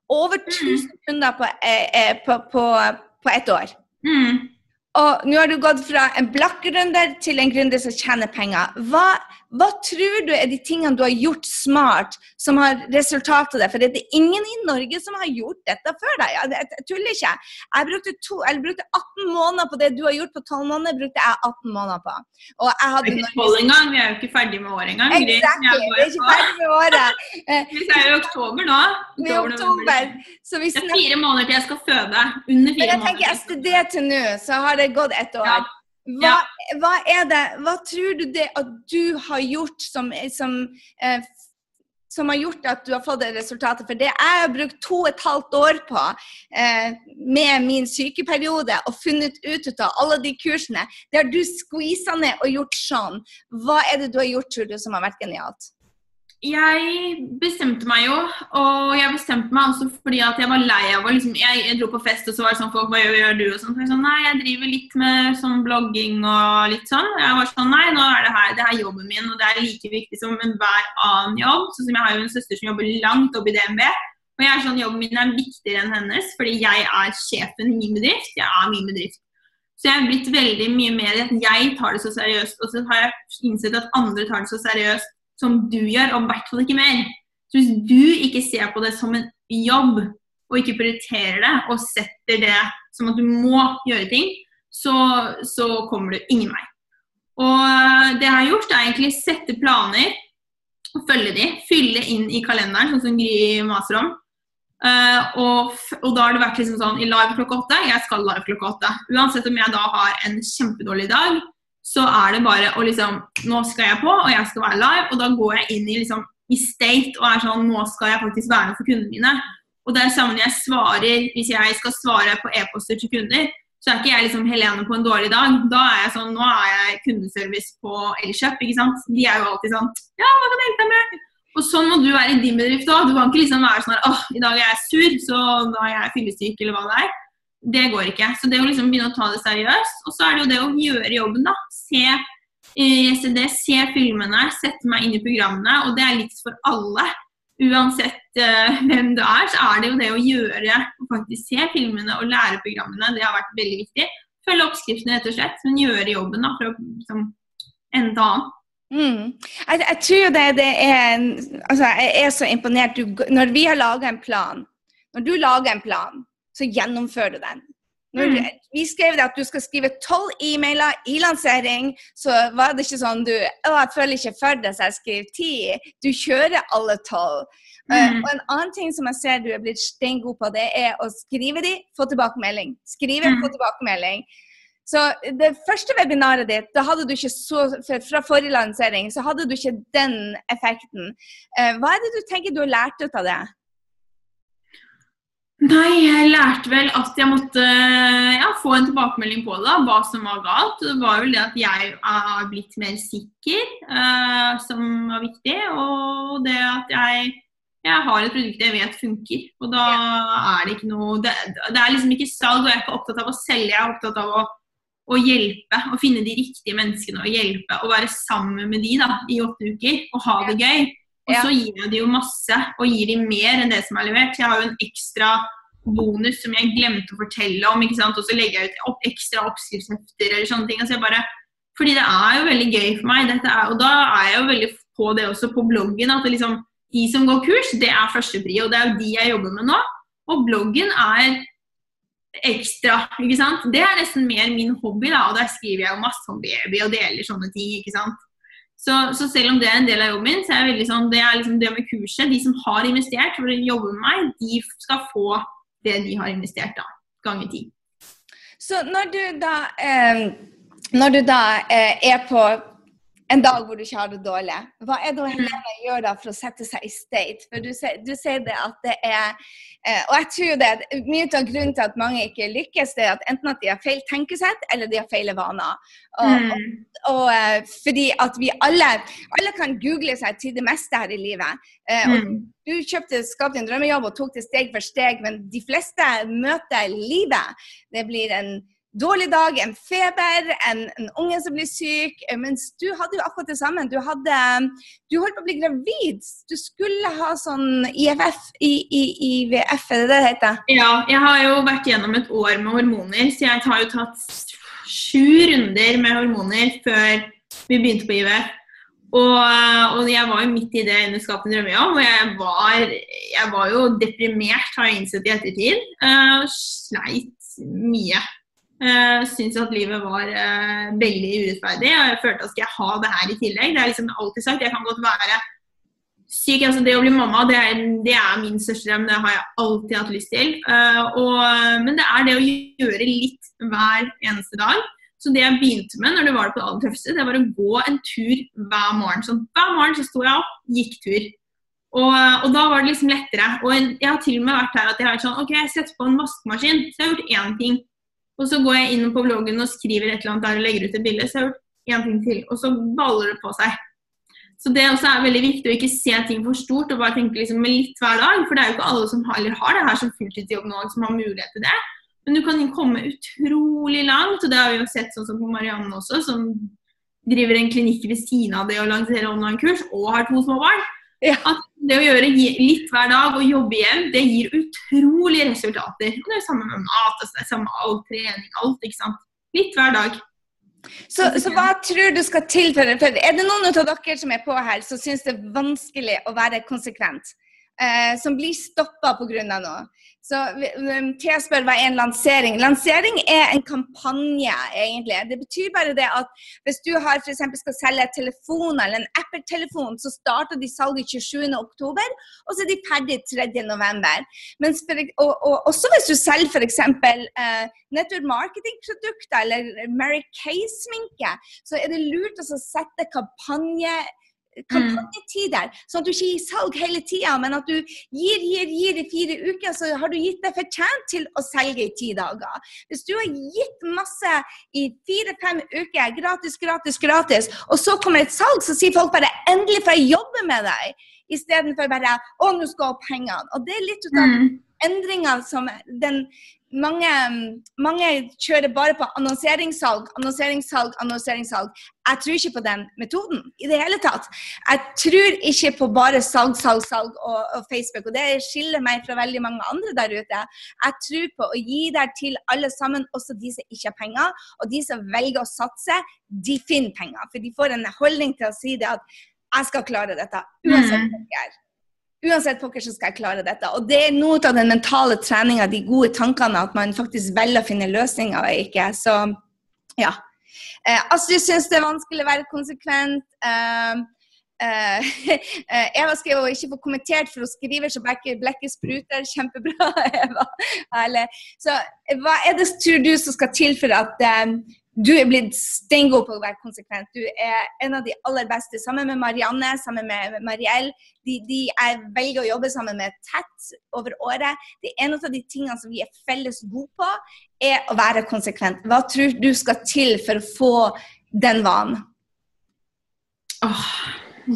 Over 1000 mm. kunder på, eh, eh, på, på, på ett år. Mm. Og nå har du gått fra en blakk gründer til en gründer som tjener penger. Hva, hva, tror du er de tingene du har gjort smart, som har resultat av det? For det er ingen i Norge som har gjort dette før deg. Jeg, jeg tuller ikke. Jeg brukte, to, jeg brukte, 18 måneder på det du har gjort på 12 måneder. brukte jeg 18 måneder på. Og jeg hadde ikke 12 engang. Vi er jo ikke ferdig med året engang. Exactly. Vi er ikke ferdig med året. vi er i oktober nå. Vi er Oktober, oktober. det er fire måneder til jeg skal føde. Under fire måneder. Men Jeg tenker SD til nå, så har det det gått et år. Ja. Hva, hva, er det, hva tror du det at du har gjort som, som, eh, som har gjort at du har fått det resultatet? For det jeg har brukt to og et halvt år på eh, med min sykeperiode og funnet ut av alle de kursene, det har du skvisa ned og gjort sånn. Hva er det du har gjort, tror du, som har vært genialt? Jeg bestemte meg jo, og jeg bestemte meg også fordi at jeg var lei av å liksom, jeg, dro på fest, og så var det sånn folk Hva gjør, gjør du? Og sånn. Så jeg sånn, Nei, jeg driver litt med sånn blogging og litt sånn. Jeg var sånn Nei, nå er det her, det er jobben min, og det er like viktig som enhver annen jobb. Sånn som jeg har jo en søster som jobber langt oppe i DNB. Og jeg er sånn, jobben min er viktigere enn hennes, fordi jeg er sjefen i min bedrift. Jeg er min bedrift. Så jeg er blitt veldig mye mer i at jeg tar det så seriøst. Og så har jeg innsett at andre tar det så seriøst som du gjør, og i hvert fall ikke mer. Så hvis du ikke ser på det som en jobb, og ikke prioriterer det, og setter det som at du må gjøre ting, så, så kommer du ingen vei. Og det jeg har gjort, er egentlig sette planer, og følge de, fylle inn i kalenderen, sånn som Gry maser om. Uh, og, og, da har det vært liksom sånn i live klokka åtte. Jeg skal live klokka åtte. Uansett om jeg da har en kjempedårlig dag, så er det bare å liksom Nå skal jeg på, og jeg skal være live. Og da går jeg inn i, liksom, i state og er sånn Nå skal jeg faktisk være med for kundene mine. Og det er sammen jeg svarer Hvis jeg skal svare på e-poster til kunder, så er ikke jeg liksom Helene på en dårlig dag. Da er jeg sånn Nå er jeg kundeservice på Elkjøp, ikke sant. De er jo alltid sånn Ja, hva kan jeg hjelpe deg med? Og sånn må du være i din bedrift òg. Du kan ikke liksom være sånn åh, i dag er jeg sur, så da er jeg fyllesyk, eller hva det er det går ikke. Så det å liksom begynne å ta det seriøst. Og så er det jo det å gjøre jobben, da. Se ICD, eh, se filmene, sette meg inn i programmene. Og det er likt for alle. Uansett uh, <laughs> hvem du er, så er det jo det å gjøre og faktisk se filmene og lære programmene. Det har vært veldig viktig. Følge oppskriftene, rett og slett, men gjøre jobben da, fra liksom, ende til annen. Mm. Jeg, jeg, tror det, det er altså, Jeg er så imponert. Du, når vi har laga en plan Når du lager en plan, så gjennomfører du den. Når mm. vi skrev det at du skal skrive tolv e-mailer i lansering, så var det ikke sånn du å, jeg føler ikke for det, så jeg skriver ti. Du kjører alle tolv. Eh, mm. Uh, og en annen ting som jeg ser du er blitt steingod på, det er å skrive de, få tilbakemelding. Skrive, mm. få tilbakemelding. Så det første webinaret ditt, da hadde du ikke så, fra forrige lansering, så hadde du ikke den effekten. Uh, hva er det du tenker du har lært ut av det? Nei, jeg lærte vel at jeg måtte ja, få en tilbakemelding på det, hva som var galt. Det var vel det at jeg er blitt mer sikker, uh, som var viktig. Og det at jeg, jeg, har et produkt jeg vet funker. Og da er det ikke noe Det, det er liksom ikke salg, og jeg er ikke opptatt av å selge, jeg er opptatt av å, å hjelpe. Å finne de riktige menneskene og hjelpe. Og være sammen med de da, i åtte uker og ha det gøy. Og så gir jeg de jo masse, og gir de mer enn det som er levert. Jeg har jo en ekstra bonus som jeg glemte å fortelle om, ikke sant? og så legger jeg ut opp, ekstra oppskriftshefter eller sånne ting. Altså jeg bare, fordi det er jo veldig gøy for meg, er, og da er jeg jo veldig på det også på bloggen. at det liksom, De som går kurs, det er førstepri, og det er jo de jeg jobber med nå. Og bloggen er ekstra. ikke sant? Det er nesten mer min hobby, da, og der skriver jeg jo masse om baby og deler sånne ting. ikke sant? Så, så, selv om det er en del av jobben min, så er det sånn, det er liksom det med kurset. De som har investert for å jobbe med meg, de skal få det de har investert, da. Ganger ti. Så når du da, eh, når du da eh, er på en dag hvor du ikke har det dårlig. Hva er det Helene gjør da for å sette seg i state? For du, du sier det at det er eh, Og jeg tror det mye av grunnen til at mange ikke lykkes, det er at enten at de har feil tenkesett, eller de har feil vaner. Og, mm. og, og, eh, fordi at vi alle Alle kan google seg til det meste her i livet. Eh, og mm. Du kjøpte skapte en drømmejobb og tok det steg for steg, men de fleste møter livet. Det blir en dårlig dag, en feber, en, en, unge som blir syk. Eh, mens du hadde jo akkurat det samme. Du, hadde, du holdt på å bli gravid. Du skulle ha sånn IFF, I, I, IVF, er det det heter? Ja, jeg har jo vært gjennom et år med hormoner, så jeg har jo tatt sju runder med hormoner før vi begynte på IVF. Og, og, jeg var jo midt i det under Skap en drømmejobb, og jeg var, jeg var, jo deprimert, har jeg innsett i ettertid. Uh, sleit mye. Uh, Syns at livet var uh, veldig urettferdig. og Jeg følte at skal jeg ha det her i tillegg. Det er liksom alltid sagt. Jeg kan godt være syk. altså Det å bli mamma det er, det er min største drøm. Det har jeg alltid hatt lyst til. Uh, og, men det er det å gjøre litt hver eneste dag. Så det jeg begynte med når det var det på det aller tøffeste, det var å gå en tur hver morgen. Så hver morgen så sto jeg opp, gikk tur. Og, og, da var det liksom lettere. Og jeg har til og med vært her at jeg har vært sånn OK, jeg setter på en vaskemaskin. Så jeg har gjort én ting. Og så går jeg inn på bloggen og skriver et eller annet der og legger ut et bilde. Så jeg har gjort én ting til. Og så baller det på seg. Så det også er veldig viktig å ikke se ting for stort og bare tenke liksom litt hver dag. For det er jo ikke alle som har, har det her som fulltidsjobb nå, som har mulighet til det. Men du kan komme utrolig langt, og det har vi jo sett sånn som på Marianne også, som driver en klinikk ved siden av det å lansere online-kurs og har to små barn. Ja. At det å gjøre litt hver dag og jobbe igjen, det gir utrolige resultater. Og det er samme med mat, altså det er samme med trening, alt. ikke sant. Litt hver dag. Så, så, hva tror du skal til for, for Er det noen av dere som er på her, som syns det er vanskelig å være konsekvent? Eh, som blir stoppa pga. noe? Så um, Thea spør hva er en lansering. Lansering er en kampanje, egentlig. Det betyr bare det at hvis du har for skal selge telefoner eller en Apple-telefon, så starter de salget 27.10, og så er de ferdig 3.11. Og, og også hvis du selger f.eks. Uh, network marketing-produkter eller Mary Kay-sminke, så er det lurt å sette kampanje kampanjetider, sånn at du ikke gir salg hele tida, men at du gir, gir, gir i fire uker, så har du gitt deg fortjent til å selge i ti dager. Hvis du har gitt masse i fire-fem uker, gratis, gratis, gratis, og så kommer et salg, så sier folk bare 'endelig får jeg jobbe med deg', istedenfor bare 'å, nå skal opp pengene'. Og det er litt ut av mm. endringene som den mange, mange, kjører bare på annonseringssalg, annonseringssalg, annonseringssalg. Jeg tror ikke på den metoden i det hele tatt. Jeg tror ikke på bare salg, salg, salg og, og, Facebook. Og det skiller meg fra veldig mange andre der ute. Jeg tror på å gi der til alle sammen, også de som ikke har penger. Og de som velger å satse, de finner penger. For de får en holdning til å si det at jeg skal klare dette uansett hva jeg er uansett pokker så skal jeg klare dette. Og det er noe av den mentale treninga, de gode tankene, at man faktisk velger å finne løsninger og ikke. Så ja. Eh, Astrid syns det er vanskelig å være konsekvent. Eh, eh, <laughs> Eva skrev hun ikke får kommentert, for hun skriver så blekket spruter. Kjempebra, <laughs> Eva. Så hva er det tror du som skal til for at eh, du er blitt steingod på å være konsekvent. Du er en av de aller beste. Sammen med Marianne, sammen med Mariell. De, de jeg velger å jobbe sammen med tett over året. Det er En av de tingene som vi er felles gode på, er å være konsekvent. Hva tror du skal til for å få den vanen? Åh,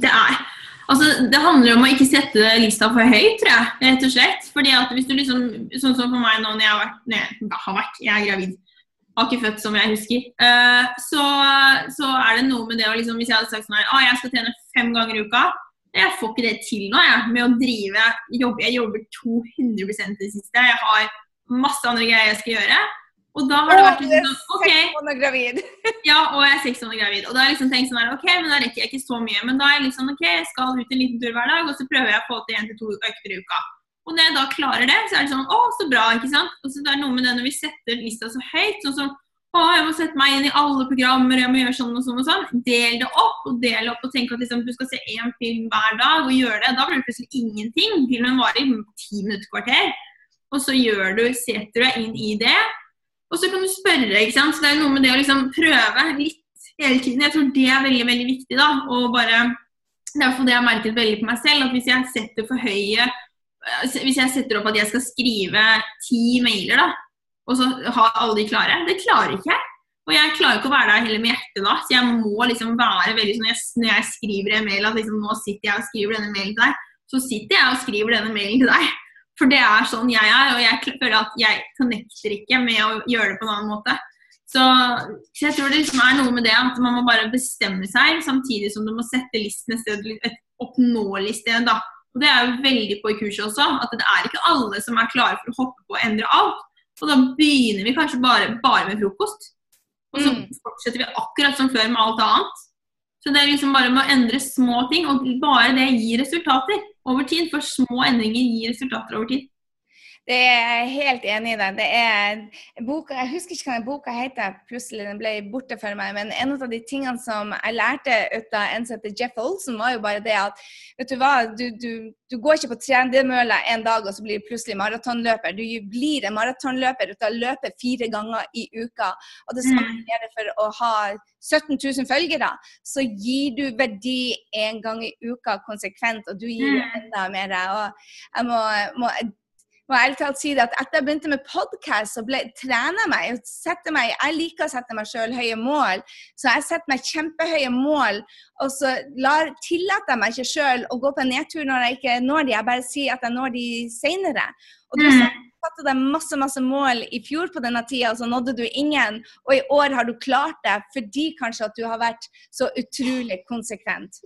det er Altså, det handler om å ikke sette lista for høyt, tror jeg. rett og slett. Fordi at hvis du liksom, Sånn som for meg nå når jeg har vært, nei, har vært jeg er gravid har ikke født som jeg husker. Uh, så, så, er det noe med det å liksom, Hvis jeg hadde sagt sånn her, ah, jeg skal trene fem ganger i uka Jeg får ikke det til nå, jeg, med å drive jobb, Jeg jobber 200% det siste. Jeg har masse andre greier jeg skal gjøre. Og da har det vært liksom sånn OK. gravid. <laughs> ja, og jeg er seks måneder gravid. Og da har jeg liksom tenkt sånn her, OK, men da rekker jeg ikke så mye. Men da er jeg liksom OK, jeg skal ut en liten tur hver dag, og så prøver jeg å få til én til to økter i uka. Og når jeg da klarer det, så er det sånn Å, så bra, ikke sant? Og så det er noe med det når vi setter lista så høyt, sånn som å, jeg må sette meg inn i alle programmer, jeg må gjøre sånn og sånn og sånn. Del det opp, og del opp og tenk at liksom, du skal se én film hver dag og gjøre det. Da blir det plutselig ingenting. Filmen varer i ti minutter, kvarter. Og så gjør du, setter du deg inn i det. Og så kan du spørre, ikke sant. Så det er noe med det å liksom prøve litt hele tiden. Jeg tror det er veldig, veldig viktig, da. Og bare Det er iallfall det jeg har merket veldig på meg selv, at hvis jeg setter for høye Hvis jeg setter opp at jeg skal skrive ti mailer, da og så ha alle de klare. Det klarer ikke jeg. Og jeg klarer ikke å være der heller med hjertet da, så jeg må liksom være veldig sånn Når jeg skriver en mail at liksom, nå sitter jeg og skriver denne mailen til deg, så sitter jeg og skriver denne mailen til deg. For det er sånn jeg er, og jeg føler at jeg connecter ikke med å gjøre det på en annen måte. Så, så jeg tror det liksom er noe med det at man må bare bestemme seg, samtidig som du må sette listen et sted, et oppnåelig sted. da. Og Det er jo veldig på i kurset også, at det er ikke alle som er klare for å hoppe på og endre alt. Og da begynner vi kanskje bare, bare med frokost. Og så mm. fortsetter vi akkurat som før med alt annet. Så det er liksom bare med å endre små ting, og bare det gir resultater over tid. For små endringer gir resultater over tid. Det er jeg helt enig i. deg. det er boka, Jeg husker ikke hva den boka heter, plutselig den ble borte for meg. Men en av de tingene som jeg lærte ut av en som heter Jeff Olsen, var jo bare det at vet du hva, du, du, du går ikke på tredemølla en dag og så blir du plutselig maratonløper. Du blir en maratonløper ut av å løpe fire ganger i uka. Og det samme gjør gjelder for å ha 17 000 følgere. Så gir du verdi en gang i uka konsekvent, og du gir mm. enda mer. Og jeg må, må må ærlig talt si det at etter jeg begynte med podkast, så ble, trener meg. Meg. Jeg liker å sette meg sjøl høye mål, så jeg setter meg kjempehøye mål. Og så lar, tillater jeg meg ikke sjøl å gå på en nedtur når jeg ikke når de, jeg bare sier at jeg når de seinere. Og du mm. satte deg masse masse mål i fjor på denne tida, og så nådde du ingen. Og i år har du klart det fordi kanskje at du har vært så utrolig konsekvent.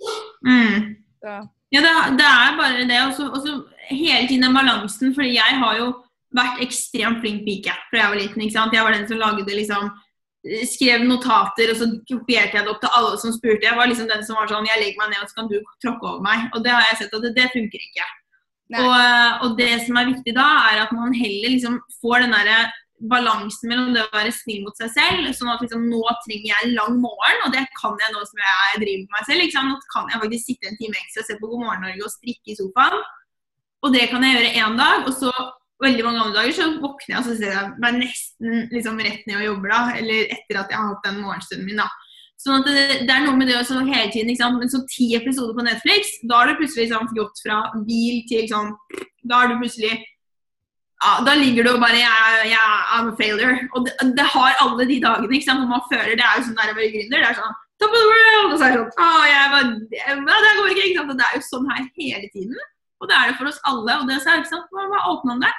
Mm. Så. Ja, det, det, er bare det. Og så hele tiden den balansen. fordi jeg har jo vært ekstremt flink pike fra jeg var liten. ikke sant? Jeg var den som lagde liksom skrev notater, og så kopierte jeg det opp til alle som spurte. Jeg var liksom den som var sånn Jeg legger meg ned, og så kan du tråkke over meg. Og det har jeg sett at det, det funker ikke. Og, og, det som er viktig da, er at man heller liksom får den derre balansen mellom det å være snill mot seg selv. sånn at liksom, Nå trenger jeg en lang morgen, og det kan jeg nå som jeg driver med meg selv. Liksom. Nå kan jeg faktisk sitte en time ekstra og se på God morgen Norge og strikke i sofaen. Og det kan jeg gjøre én dag. Og så veldig mange andre dager så våkner jeg og så ser jeg meg nesten liksom, rett ned og jobber da. Eller etter at jeg har hatt den morgenstunden min. da. Sånn at det, det, er noe med det å hele tiden liksom, Men så ti episoder på Netflix, da har du plutselig liksom, gått fra bil til liksom Da har du plutselig ja, da ligger du og bare jeg, yeah, I'm a failure. Og det, det, har alle de dagene ikke sant, hvor man føler Det er jo sånn der å være gründer. Det er sånn Top of the world! Og så er det sånn Å, jeg ja, det går ikke, ikke sant? Og det er jo sånn her hele tiden. Og det er det for oss alle. Og det er ikke sant, man må åpne om det.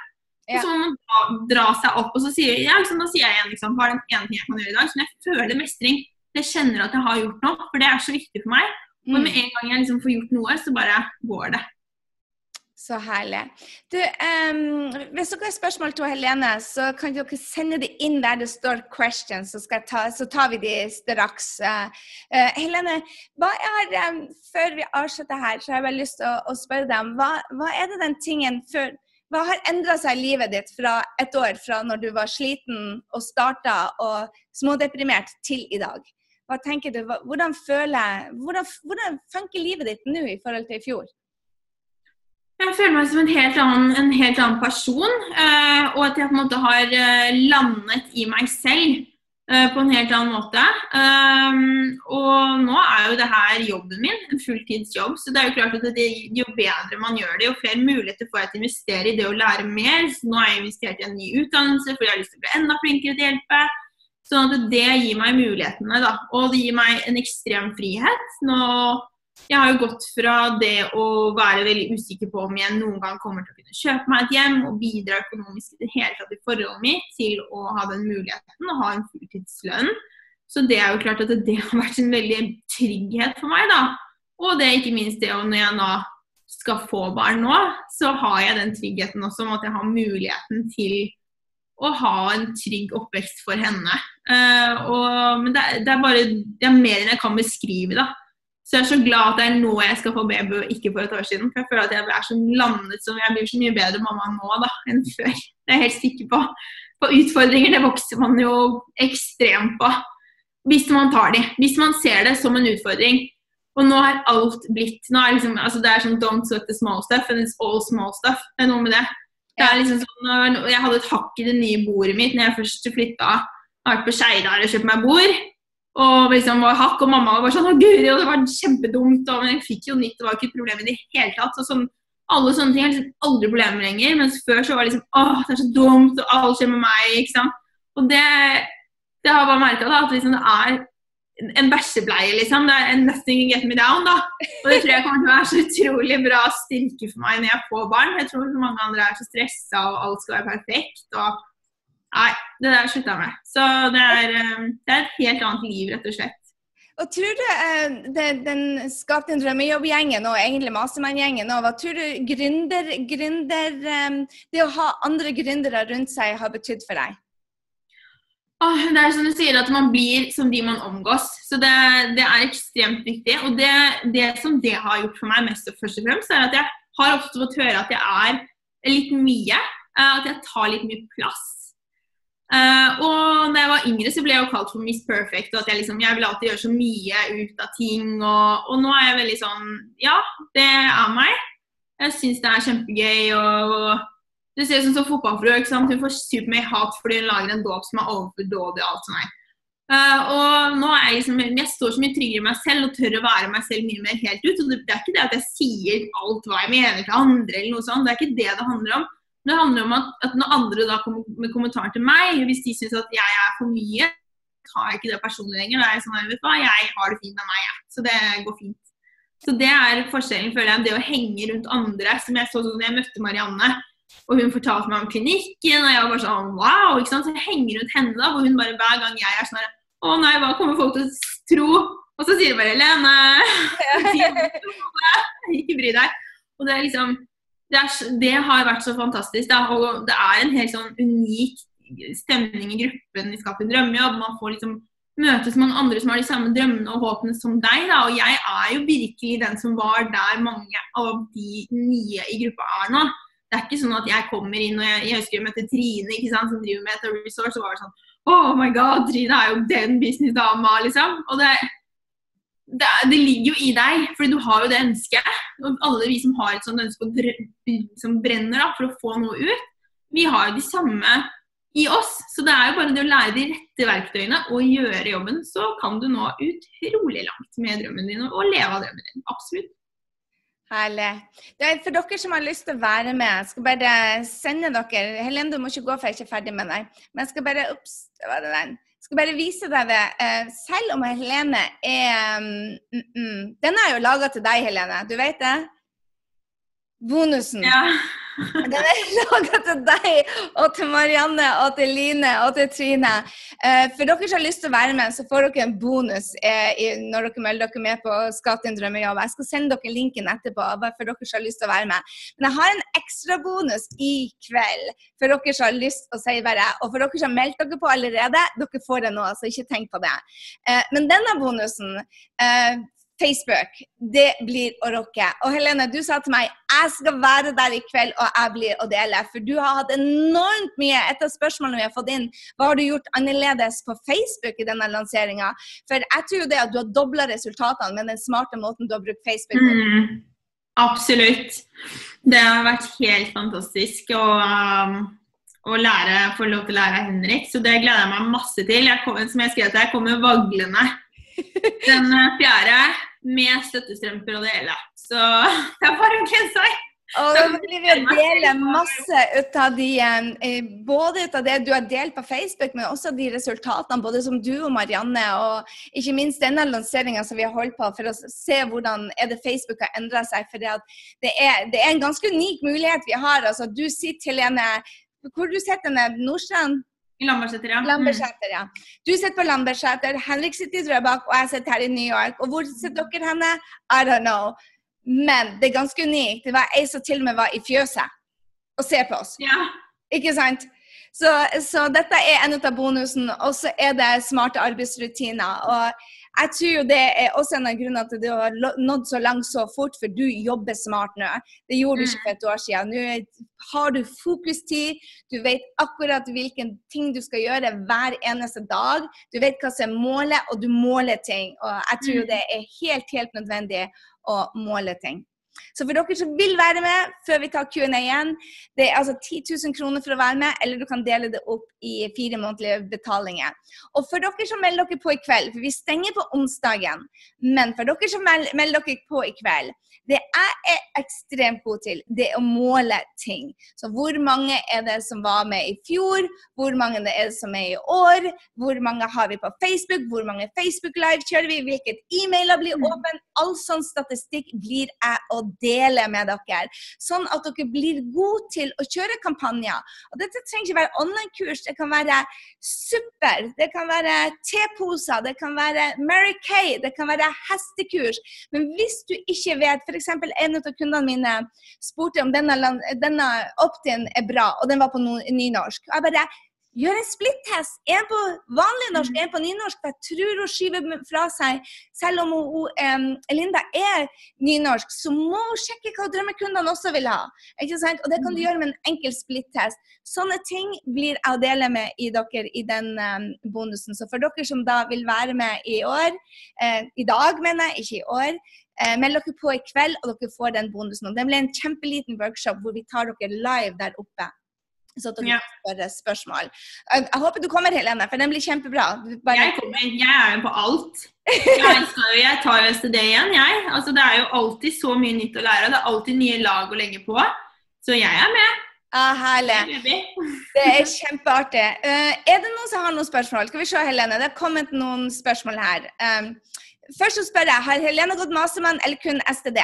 Ja. Og så må man dra, dra, seg opp, og så sier jeg, liksom, da sier jeg igjen liksom, hva er den ene ting jeg kan gjøre i dag som jeg føler mestring. Jeg kjenner at jeg har gjort noe, for det er så viktig for meg. Og mm. med en gang jeg liksom får gjort noe, så bare går det. Så herlig. Du, um, hvis dere har spørsmål til Helene, så kan dere sende det inn der det står 'questions', så, ta, så tar vi de straks. Uh, uh, Helene, er, um, før vi avslutter her, så har jeg bare lyst til å, å spørre deg om hva, hva, er det den tingen før, Hva har endra seg i livet ditt fra et år fra når du var sliten og starta og smådeprimert, til i dag? Hva tenker du, hvordan føler hvordan, hvordan funker livet ditt nå i forhold til i fjor? Jeg føler meg som en helt annen, en helt annen person. Uh, og at jeg på en måte har uh, landet i meg selv uh, på en helt annen måte. Um, og nå er jo det her jobben min, en fulltidsjobb. Så det er jo klart at det, jo bedre man gjør det, jo flere muligheter får jeg til å investere i det å lære mer. Så nå har jeg investert i en ny utdannelse fordi jeg har lyst til å bli enda flinkere til å hjelpe. Sånn at det gir meg mulighetene, da. Og det gir meg en ekstrem frihet. Nå jeg har jo gått fra det å være veldig usikker på om jeg noen gang kommer til å kunne kjøpe meg et hjem og bidra økonomisk i det hele tatt i forholdet mitt, til å ha den muligheten å ha en fulltidslønn. Så det er jo klart at det har vært en veldig trygghet for meg, da. Og det er ikke minst det når jeg nå skal få barn nå, så har jeg den tryggheten også om at jeg har muligheten til å ha en trygg oppvekst for henne. Uh, og, men det, det, er bare det er mer enn jeg kan beskrive, da. Så jeg er så glad at det er nå jeg skal få baby, og ikke for et år siden. For jeg føler at jeg er så landet som jeg blir så mye bedre mamma nå da, enn før. Det er jeg helt sikker på. På utfordringer, det vokser man jo ekstremt på. Hvis man tar de. Hvis man ser det som en utfordring. Og nå har alt blitt nå er liksom, altså Det er sånn don't sweat the small stuff, and it's all small stuff. Det er noe med det. det er liksom sånn, jeg hadde et hakk i det nye bordet mitt når jeg først flytta. Har vært på Skeidar og kjøpt meg bord. Og liksom var hakk, og mamma var sånn 'Å, guri, det var kjempedumt.' Og, jeg fikk jo nytt, det var ikke et problem i det hele tatt. Så sånn, alle sånne ting er liksom aldri problemer lenger. Mens før så var det liksom 'Å, det er så dumt', og alt skjer med meg', ikke sant. Og det, det har jeg bare merka, at liksom, det er en bæsjebleie, liksom. Det er 'nothing get me down', da. Og det tror jeg kommer til å være så utrolig bra styrke for meg når jeg får barn. Jeg tror mange andre er så stressa, og alt skal være perfekt. og Nei, det der slutta jeg med. Så det er, eh, det er, et helt annet liv, rett og slett. Og tror du eh, det, Den skapte en drømmejobb-gjengen og egentlig Mastermann-gjengen Hva tror du gründer, gründer, eh, det å ha andre gründere rundt seg har betydd for deg? Oh, det er som du sier, at man blir som de man omgås. Så det, det er ekstremt viktig. Og det, det, som det har gjort for meg mest og først og fremst, er at jeg har ofte fått høre at jeg er litt mye. At jeg tar litt mye plass. Uh, og da jeg var yngre, så ble jeg jo kalt for Miss Perfect. Og at jeg liksom, jeg vil alltid gjøre så mye ut av ting. Og, og, nå er jeg veldig sånn Ja, det er meg. Jeg syns det er kjempegøy. Og, og du ser ut som, som fotballfrue. Hun får supermye hat fordi hun lager en dåp som er overdådig og alt sånt. Uh, og nå er jeg liksom, jeg står så mye tryggere i meg selv og tør å være meg selv mye mer helt ut. og det er ikke det at jeg sier alt hva jeg mener til andre, eller noe sånt. Det er ikke det det handler om. Det handler om at, at når andre da kommer med kommentarer til meg, hvis de syns at jeg er for mye, tar jeg ikke det personlig lenger. Da er jeg sånn, vet du hva, jeg har det fint med meg, jeg. Så det går fint. Så det er forskjellen, føler jeg, det å henge rundt andre. Som jeg så sånn da jeg møtte Marianne, og hun fortalte meg om klinikken, og jeg var bare sånn wow, ikke sant. Så jeg henger rundt henne da, hvor hun bare hver gang jeg er sånn Å nei, hva kommer folk til å tro? Og så sier de bare Lene, <laughs> ikke bry deg. Og det er liksom det, er, det, har vært så fantastisk. Da. Og det er en helt sånn unik stemning i gruppen i Skap en drømmejobb. Man får liksom møtes mange andre som har de samme drømmene og håpene som deg. Da. Og jeg er jo virkelig den som var der mange av de nye i gruppa er nå. Det er ikke sånn at jeg kommer inn og jeg, jeg husker jeg møtte Trine ikke sant, som driver med et resource, og var sånn Oh my god, Trine er jo den businessdama, liksom. Og det, det, det, ligger jo i deg, for du har jo det ønsket. Og alle vi som har et sånt ønske som brenner da, for å få noe ut, vi har jo de samme i oss. Så det er jo bare det å lære de rette verktøyene og gjøre jobben, så kan du nå utrolig langt med drømmen din og leve av drømmen din. Absolutt. Herlig. for dere som har lyst til å være med, jeg skal bare sende dere Helene, du må ikke gå for jeg er ikke ferdig med deg. Men jeg skal bare Ops, det var det den. Skal bare vise deg det. Eh, selv om Helene er mm, mm, Den er jo laga til deg, Helene. Du vet det? Bonusen. Ja. <laughs> Den er laga til deg og til Marianne og til Line og til Trine. Eh, for dere som har lyst til å være med, så får dere en bonus eh, når dere melder dere med på Skatt din drømmejobb. Jeg skal sende dere linken etterpå bare for dere som har lyst til å være med. Men jeg har en ekstra bonus i kveld for dere som har lyst til å si bare. Og for dere som har meldt dere på allerede, dere får det nå, så ikke tenk på det. Eh, men denne bonusen Facebook, det blir å rocke. Og Helene, du sa til meg jeg skal være der i kveld, og jeg blir å dele. For du har hatt enormt mye Et av spørsmålene vi har fått inn, hva har du gjort annerledes på Facebook i denne lanseringa? For jeg tror jo det at du har dobla resultatene med den smarte måten du har brukt Facebook på. Mm, absolutt. Det har vært helt fantastisk å, um, å lære, få lov til å lære av Henrik. Så det gleder jeg meg masse til. Jeg kom, som jeg skrev til, jeg kommer vaglende <laughs> den eh, fjerde med støttestrømper og det hele. Så <laughs> det er bare å glede seg. Og da vil vi dele masse ut av de, eh, både ut av det du har delt på Facebook, men også de resultatene både som du og Marianne, og ikke minst denne lanseringa som vi har holdt på for å se hvordan er det Facebook har endra seg. For det, er, det er en ganske unik mulighet vi har. Altså, du sitter, Helene, hvor du sitter du? Nordstrand? I Lambertseter, ja. Lambertseter, ja. Du sitter på Lambertseter, Henrik sitter i Drøbak, og jeg sitter her i New York. Og hvor sitter dere henne? I don't know. Men det er ganske unikt. Det var ei som til og med var i fjøset og ser på oss. Ja. Ikke sant? Så, så, dette er en av bonusen. Og så er det smarte arbeidsrutiner. Og jeg tror jo det er også en av grunnene til at du har nådd så langt så fort, for du jobber smart nå. Det gjorde du ikke for et år siden. Nå har du fokustid, du vet akkurat hvilken ting du skal gjøre hver eneste dag. Du vet hva som er målet, og du måler ting. Og jeg tror jo mm. det er helt, helt nødvendig å måle ting. Så for dere som vil være med før vi tar Q&A igjen, det er altså 10 000 kroner for å være med, eller du kan dele det opp i fire månedlige betalinger. Og for dere som melder dere på i kveld, for vi stenger på onsdagen, men for dere som melder dere på i kveld, det jeg er ekstremt god til, det er å måle ting. Så hvor mange er det som var med i fjor? Hvor mange det er det som er i år? Hvor mange har vi på Facebook? Hvor mange Facebook Live kjører vi? Hvilket e-mailer blir åpen? All sånn statistikk blir jeg å dele med dere. Sånn at dere blir gode til å kjøre kampanjer. Og dette trenger ikke være online-kurs. Det kan være super, det kan være teposer, det kan være Mary Kay, det kan være hestekurs. Men hvis du ikke vet F.eks. en av kundene mine spurte om denne, denne opt-in er bra, og den var på nynorsk. Og jeg bare Gjør en splittest. En på vanlig norsk, en på nynorsk. Jeg tror hun skyver fra seg Selv om hun, um, Linda er nynorsk, så må hun sjekke hva drømmekundene også vil ha. Ikke sant? Og det kan du mm. gjøre med en enkel splittest. Sånne ting blir jeg å dele med i dere i den um, bonusen. Så for dere som da vil være med i år, uh, i dag mener jeg, ikke i år, uh, meld dere på i kveld, og dere får den bonusen. Og det blir en kjempeliten workshop hvor vi tar dere live der oppe. Så at dere ja. spørre spørsmål. Jeg, jeg, håper du kommer, Helene, for den blir kjempebra. Bare... Jeg kommer. Jeg er jo på alt. Jeg, tar jo STD igjen, jeg. Altså, det er jo alltid så mye nytt å lære. Det er alltid nye lag å legge på. Så jeg er med. Ah, herlig. Det er kjempeartig. Uh, er det noen som har noen spørsmål? Skal vi se, Helene. Det har kommet noen spørsmål her. Um, Først så spør jeg har Helene gått mastermann eller kun STD.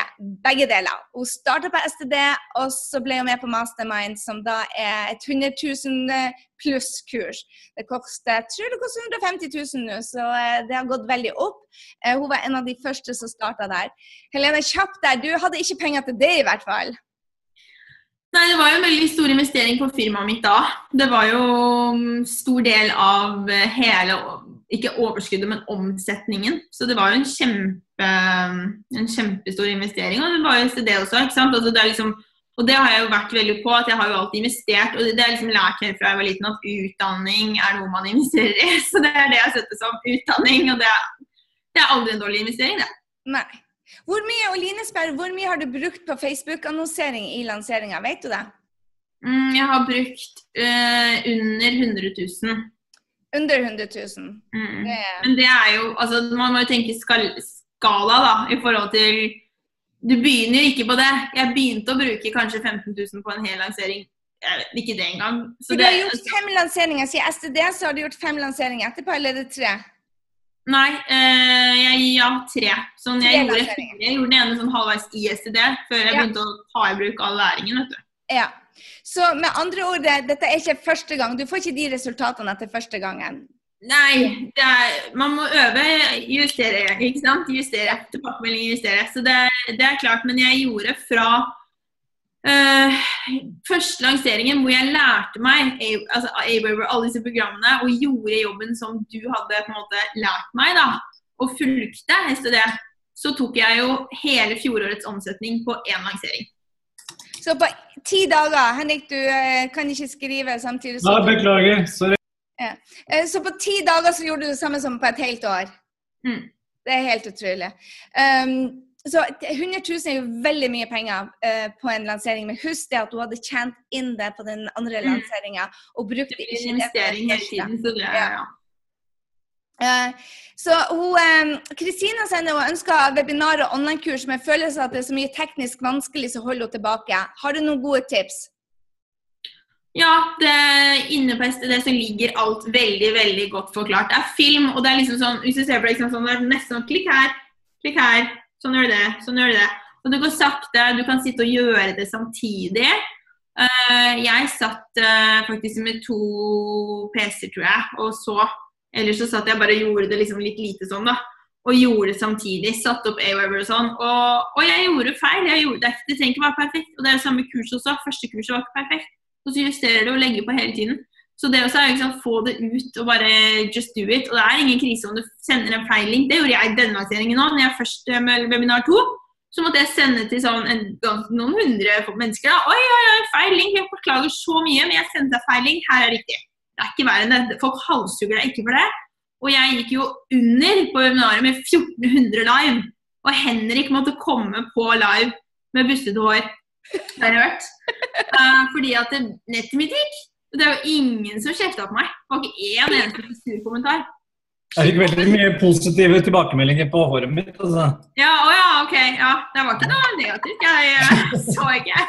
Begge deler. Hun starta på STD, og så ble hun med på Mastermind, som da er et 100 000 pluss-kurs. Det koster, jeg tror det koster 150 000 nå, så eh, det har gått veldig opp. Eh, hun var en av de første som starta der. Helene, kjapt der. Du hadde ikke penger til det, i hvert fall? Nei, det var jo en veldig stor investering på firmaet mitt da. Det var jo en stor del av hele ikke overskuddet, men omsetningen. Så det var jo en, kjempe, en kjempestor investering. Og det var jo det også. ikke sant? Altså det liksom, og det har jeg jo vært veldig på, at jeg har jo alltid investert. Og det har jeg liksom lært helt fra jeg var liten at utdanning er noe man investerer i. <laughs> Så det er det jeg setter som utdanning. Og det er, det er aldri en dårlig investering, det. Nei. Hvor mye Oline spør, hvor mye har du brukt på Facebook-annonsering i lanseringa, vet du det? Mm, jeg har brukt uh, under 100 000. Under 100 000. Mm. Det... Men det er jo altså, Man må jo tenke skal, skala, da, i forhold til Du begynner ikke på det. Jeg begynte å bruke kanskje 15 000 på en hel lansering. Jeg vet ikke det engang. Så du har gjort fem lanseringer. Siden STD så har du gjort fem lanseringer etterpå, eller er det tre? Nei, øh, jeg, ja, tre. Sånn, jeg, gjorde, jeg, gjorde, den ene sånn halvveis i STD før jeg ja. begynte å ta i bruk all læringen. vet du. Ja. Så med andre ord, dette er ikke første gang. Du får ikke de resultatene etter første gangen. Nei, er, man må øve, justere, ikke sant? Justere, tilbakemelding, justere. Så det, det, er klart. Men jeg gjorde fra uh, første lanseringen hvor jeg lærte meg altså alle disse programmene, og gjorde jobben som du hadde på en måte lært meg, da, og fulgte STD, så tok jeg jo hele fjorårets omsetning på én lansering. Så på ti dager Henrik, du eh, kan ikke skrive samtidig som Nei, beklager. Sorry. Ja. Eh, så på ti dager så gjorde du det samme som på et helt år. Mm. Det er helt utrolig. Um, så 100 000 er jo veldig mye penger uh, på en lansering, men husk det at du hadde tjent inn det på den andre mm. lanseringa. Og det ikke det. Investering hele tiden, så det er, ja. Eh, så Kristina eh, sender og ønsker webinar og online-kurs, men føler seg at det er så mye teknisk vanskelig, så holder hun tilbake. Har du noen gode tips? Ja, det, inne på STD så ligger alt veldig veldig godt forklart. Det er film, og det er liksom sånn, hvis du ser på liksom sånn, det er nesten sånn klikk her, klikk her, sånn gjør du det, sånn gjør du det. Og det går sakte, du kan sitte og gjøre det samtidig. Uh, jeg satt uh, faktisk med to PC-er, tror jeg, og så Ellers så satt jeg bare og gjorde det liksom litt lite sånn, da. Og gjorde det samtidig. Satt opp Aweber og sånn. Og, og, jeg gjorde feil. Jeg gjorde det. det trenger ikke være perfekt. Og det er jo samme kurs også. Første kurset var ikke perfekt. Og så justerer du og legger på hele tiden. Så det også er liksom få det ut og bare just do it. Og det er ingen krise om du sender en feil link. Det gjorde jeg i denne lanseringen òg. Når jeg først eh, med webinar to. så måtte jeg sende til sånn en, noen hundre mennesker. da. Oi, oi, oi, feil link. Jeg forklager så mye, men jeg sendte feil link. Her er riktig. Det er ikke verre enn det. Folk halshugger deg ikke for det. Og jeg gikk jo under på webinaret med 1400 live. Og Henrik måtte komme på live med bustete hår. Det har jeg hørt. Uh, fordi at nettet mitt gikk. Det er jo ingen som kjefta på meg. Det var ikke én eneste sur kommentar. Jeg fikk veldig mye positive tilbakemeldinger på håret mitt. Altså. Ja, å ja, ok. Ja, det var ikke noe negativt. Jeg, jeg så ikke.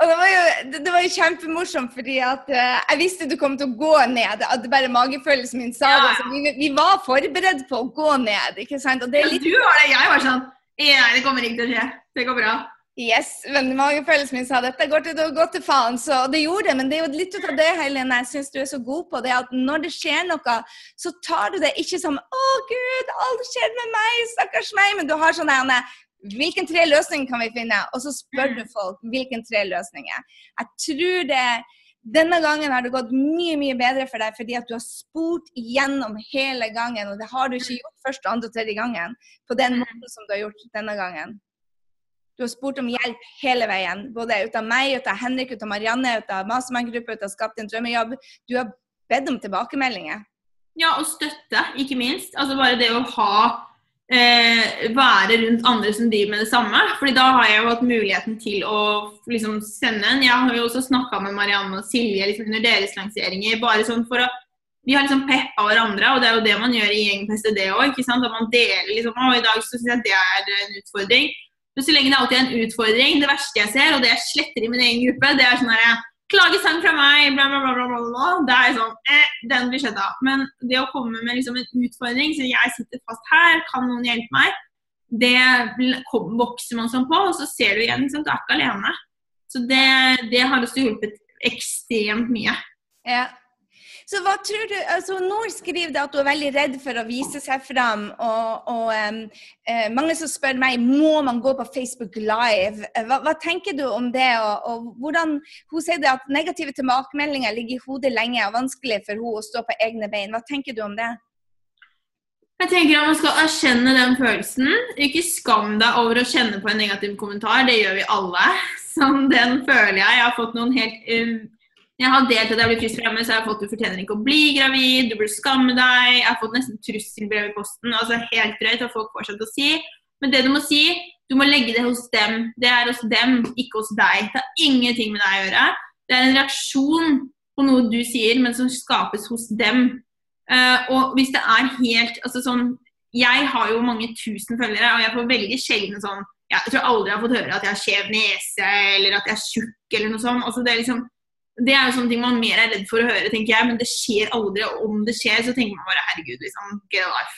og det var, jo, det var jo kjempemorsomt, fordi at uh, jeg visste du kom til å gå ned. At det bare magefølelsen min sa det. Så vi, vi, var forberedt på å gå ned. ikke sant? Ja, litt... Du var det. Jeg var sånn Nei, det kommer ikke til å skje. Det går bra. Yes, men magefølelsen min sa dette går til å gå til faen, så det gjorde det. Men det er jo litt ut av det Helene, jeg syns du er så god på, det at når det skjer noe, så tar du det ikke som 'Å, Gud, alt skjer med meg, stakkars meg', men du har sånn der Hvilken tre løsninger kan vi finne? Og så spør du folk hvilken tre løsninger. Jeg tror det denne gangen har det gått mye mye bedre for deg fordi at du har spurt gjennom hele gangen. Og det har du ikke gjort første, andre og tredje gangen på den måten som du har gjort denne gangen. Du har spurt om hjelp hele veien. Både ut av meg, ut av Henrik, ut av Marianne, ut av Mastermann-gruppa, ut av Skapt din drømmejobb. Du har bedt om tilbakemeldinger. Ja, og støtte, ikke minst. Altså bare det å ha eh, Være rundt andre som driver med det samme. fordi da har jeg jo hatt muligheten til å liksom sende en. Jeg har jo også snakka med Marianne og Silje liksom, under deres lanseringer. bare sånn for å vi har liksom peppa hverandre, og det er jo det man gjør i Gjeng PSTD òg. At man deler liksom Å, i dag så syns jeg det er en utfordring. Men så lenge det alltid er en utfordring, det verste jeg ser, og det jeg sletter i min egen gruppe, det er sånn herre Klagesang fra meg, bla, bla, bla. bla, bla. Det er sånn eh, Den blir sletta. Men det å komme med liksom en utfordring, så jeg sitter fast her, kan noen hjelpe meg? Det vokser man sånn på, og så ser du igjen, liksom, du er ikke alene. Så det, det har også hjulpet ekstremt mye. Ja. Så hva tror du, altså Når skriver du at du er veldig redd for å vise seg fram. Og, og um, uh, mange som spør meg må man gå på Facebook Live. Hva, hva tenker du om det? Og, og, hvordan, Hun sier at negative tilbakemeldinger ligger i hodet lenge og vanskelig for hun å stå på egne bein. Hva tenker du om det? Jeg tenker at Man skal erkjenne den følelsen. Ikke skam deg over å kjenne på en negativ kommentar. Det gjør vi alle. <laughs> Sånn, den føler jeg. Jeg har fått noen helt jeg har delt at jeg blir frisk fremme, så jeg har fått du fortjener ikke å bli gravid, du burde skamme deg. Jeg har fått nesten trusselbrev i posten. altså Helt drøyt hva folk fortsatt å si. Men det du må si, du må legge det hos dem. Det er hos dem, ikke hos deg. Det har ingenting med deg å gjøre. Det er en reaksjon på noe du sier, men som skapes hos dem. Uh, og hvis det er helt altså sånn, Jeg har jo mange tusen følgere, og jeg får veldig sjelden sånn Jeg tror aldri jeg har fått høre at jeg har skjev nese, eller at jeg er tjukk, eller noe sånt. altså det er liksom det er jo sånne ting man mer er redd for å høre, tenker jeg, men det skjer aldri. Og om det skjer, så tenker man bare herregud, liksom, get a life.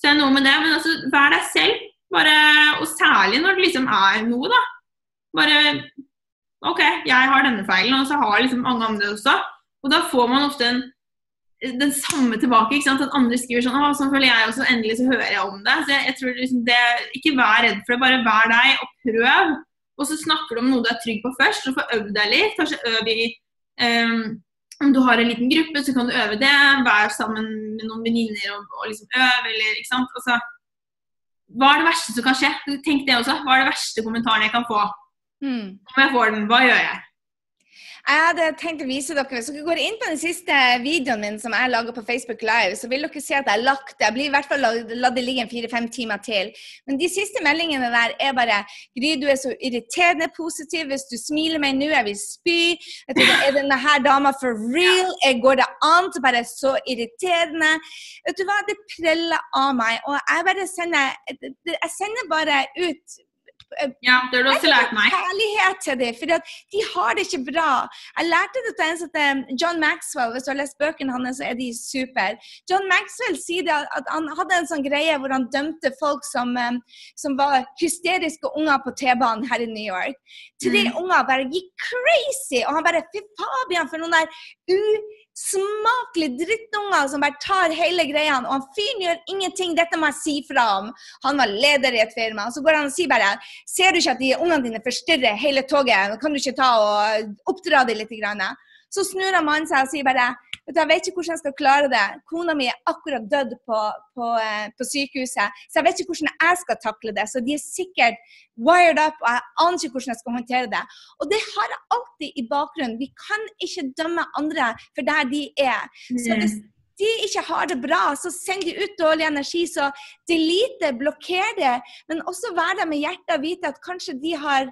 Så det er noe med det. Men altså, vær deg selv. Bare, og særlig når det liksom er noe, da. Bare OK, jeg har denne feilen, og så har liksom mange andre også. Og da får man ofte en, den samme tilbake. ikke sant? At andre skriver sånn 'Å, sånn føler jeg også. Endelig så hører jeg om det.' Så jeg, jeg tror liksom det, Ikke vær redd for det, bare vær deg og prøv. Og så snakker du om noe du er trygg på først, og får øvd deg litt. Kanskje øv i Um, om du har en liten gruppe, så kan du øve det. Vær sammen med noen venninner og, og liksom øve, eller ikke sant. Altså, hva er det verste som kan skje? Tenk det også. Hva er det verste kommentaren jeg kan få? Mm. Om jeg får den, hva gjør jeg? Jeg hadde tenkt å vise dere, Hvis dere går inn på den siste videoen min som jeg lager på Facebook Live, så vil dere se at jeg har lagt det. Jeg blir i hvert fall la det ligge en fire-fem timer til. Men de siste meldingene der er bare Gry, du er så irriterende positiv. Hvis du smiler meg nå, jeg vil spy. Jeg tenker, er denne her dama for real? Jeg går det an? Så bare så irriterende. Vet du hva, det preller av meg. Og jeg bare sender Jeg sender bare ut ja, det har du også lært meg. Kjærlighet til dem, for de har det ikke bra. Jeg lærte det til en som heter John Maxwell. Hvis du har lest bøkene hans, så er de super. John Maxwell sier at han hadde en sånn greie hvor han dømte folk som, som var hysteriske unger på T-banen her i New York. Tre mm. unger bare gikk crazy, og han bare Fy Fabian, for noen der u smakelige drittunger som bare tar hele greia. Og han fyren gjør ingenting. Dette må jeg si fra om. Han var leder i et firma. Så går han og sier bare Ser du ikke at de ungene dine forstyrrer hele toget? Kan du ikke ta og oppdra dem litt? Så snur han mannen seg og sier bare Jeg vet ikke hvordan jeg skal klare det. Kona mi er akkurat dødd på, på, eh, på, sykehuset, så jeg vet ikke hvordan jeg skal takle det. Så de er sikkert wired up, og jeg aner ikke hvordan jeg skal håndtere det. Og det har jeg alltid i bakgrunnen. Vi kan ikke dømme andre for der de er. Så hvis de ikke har det bra, så send de ut dårlig energi. Så delete, blokker det. Men også vær der med hjertet og vite at kanskje de har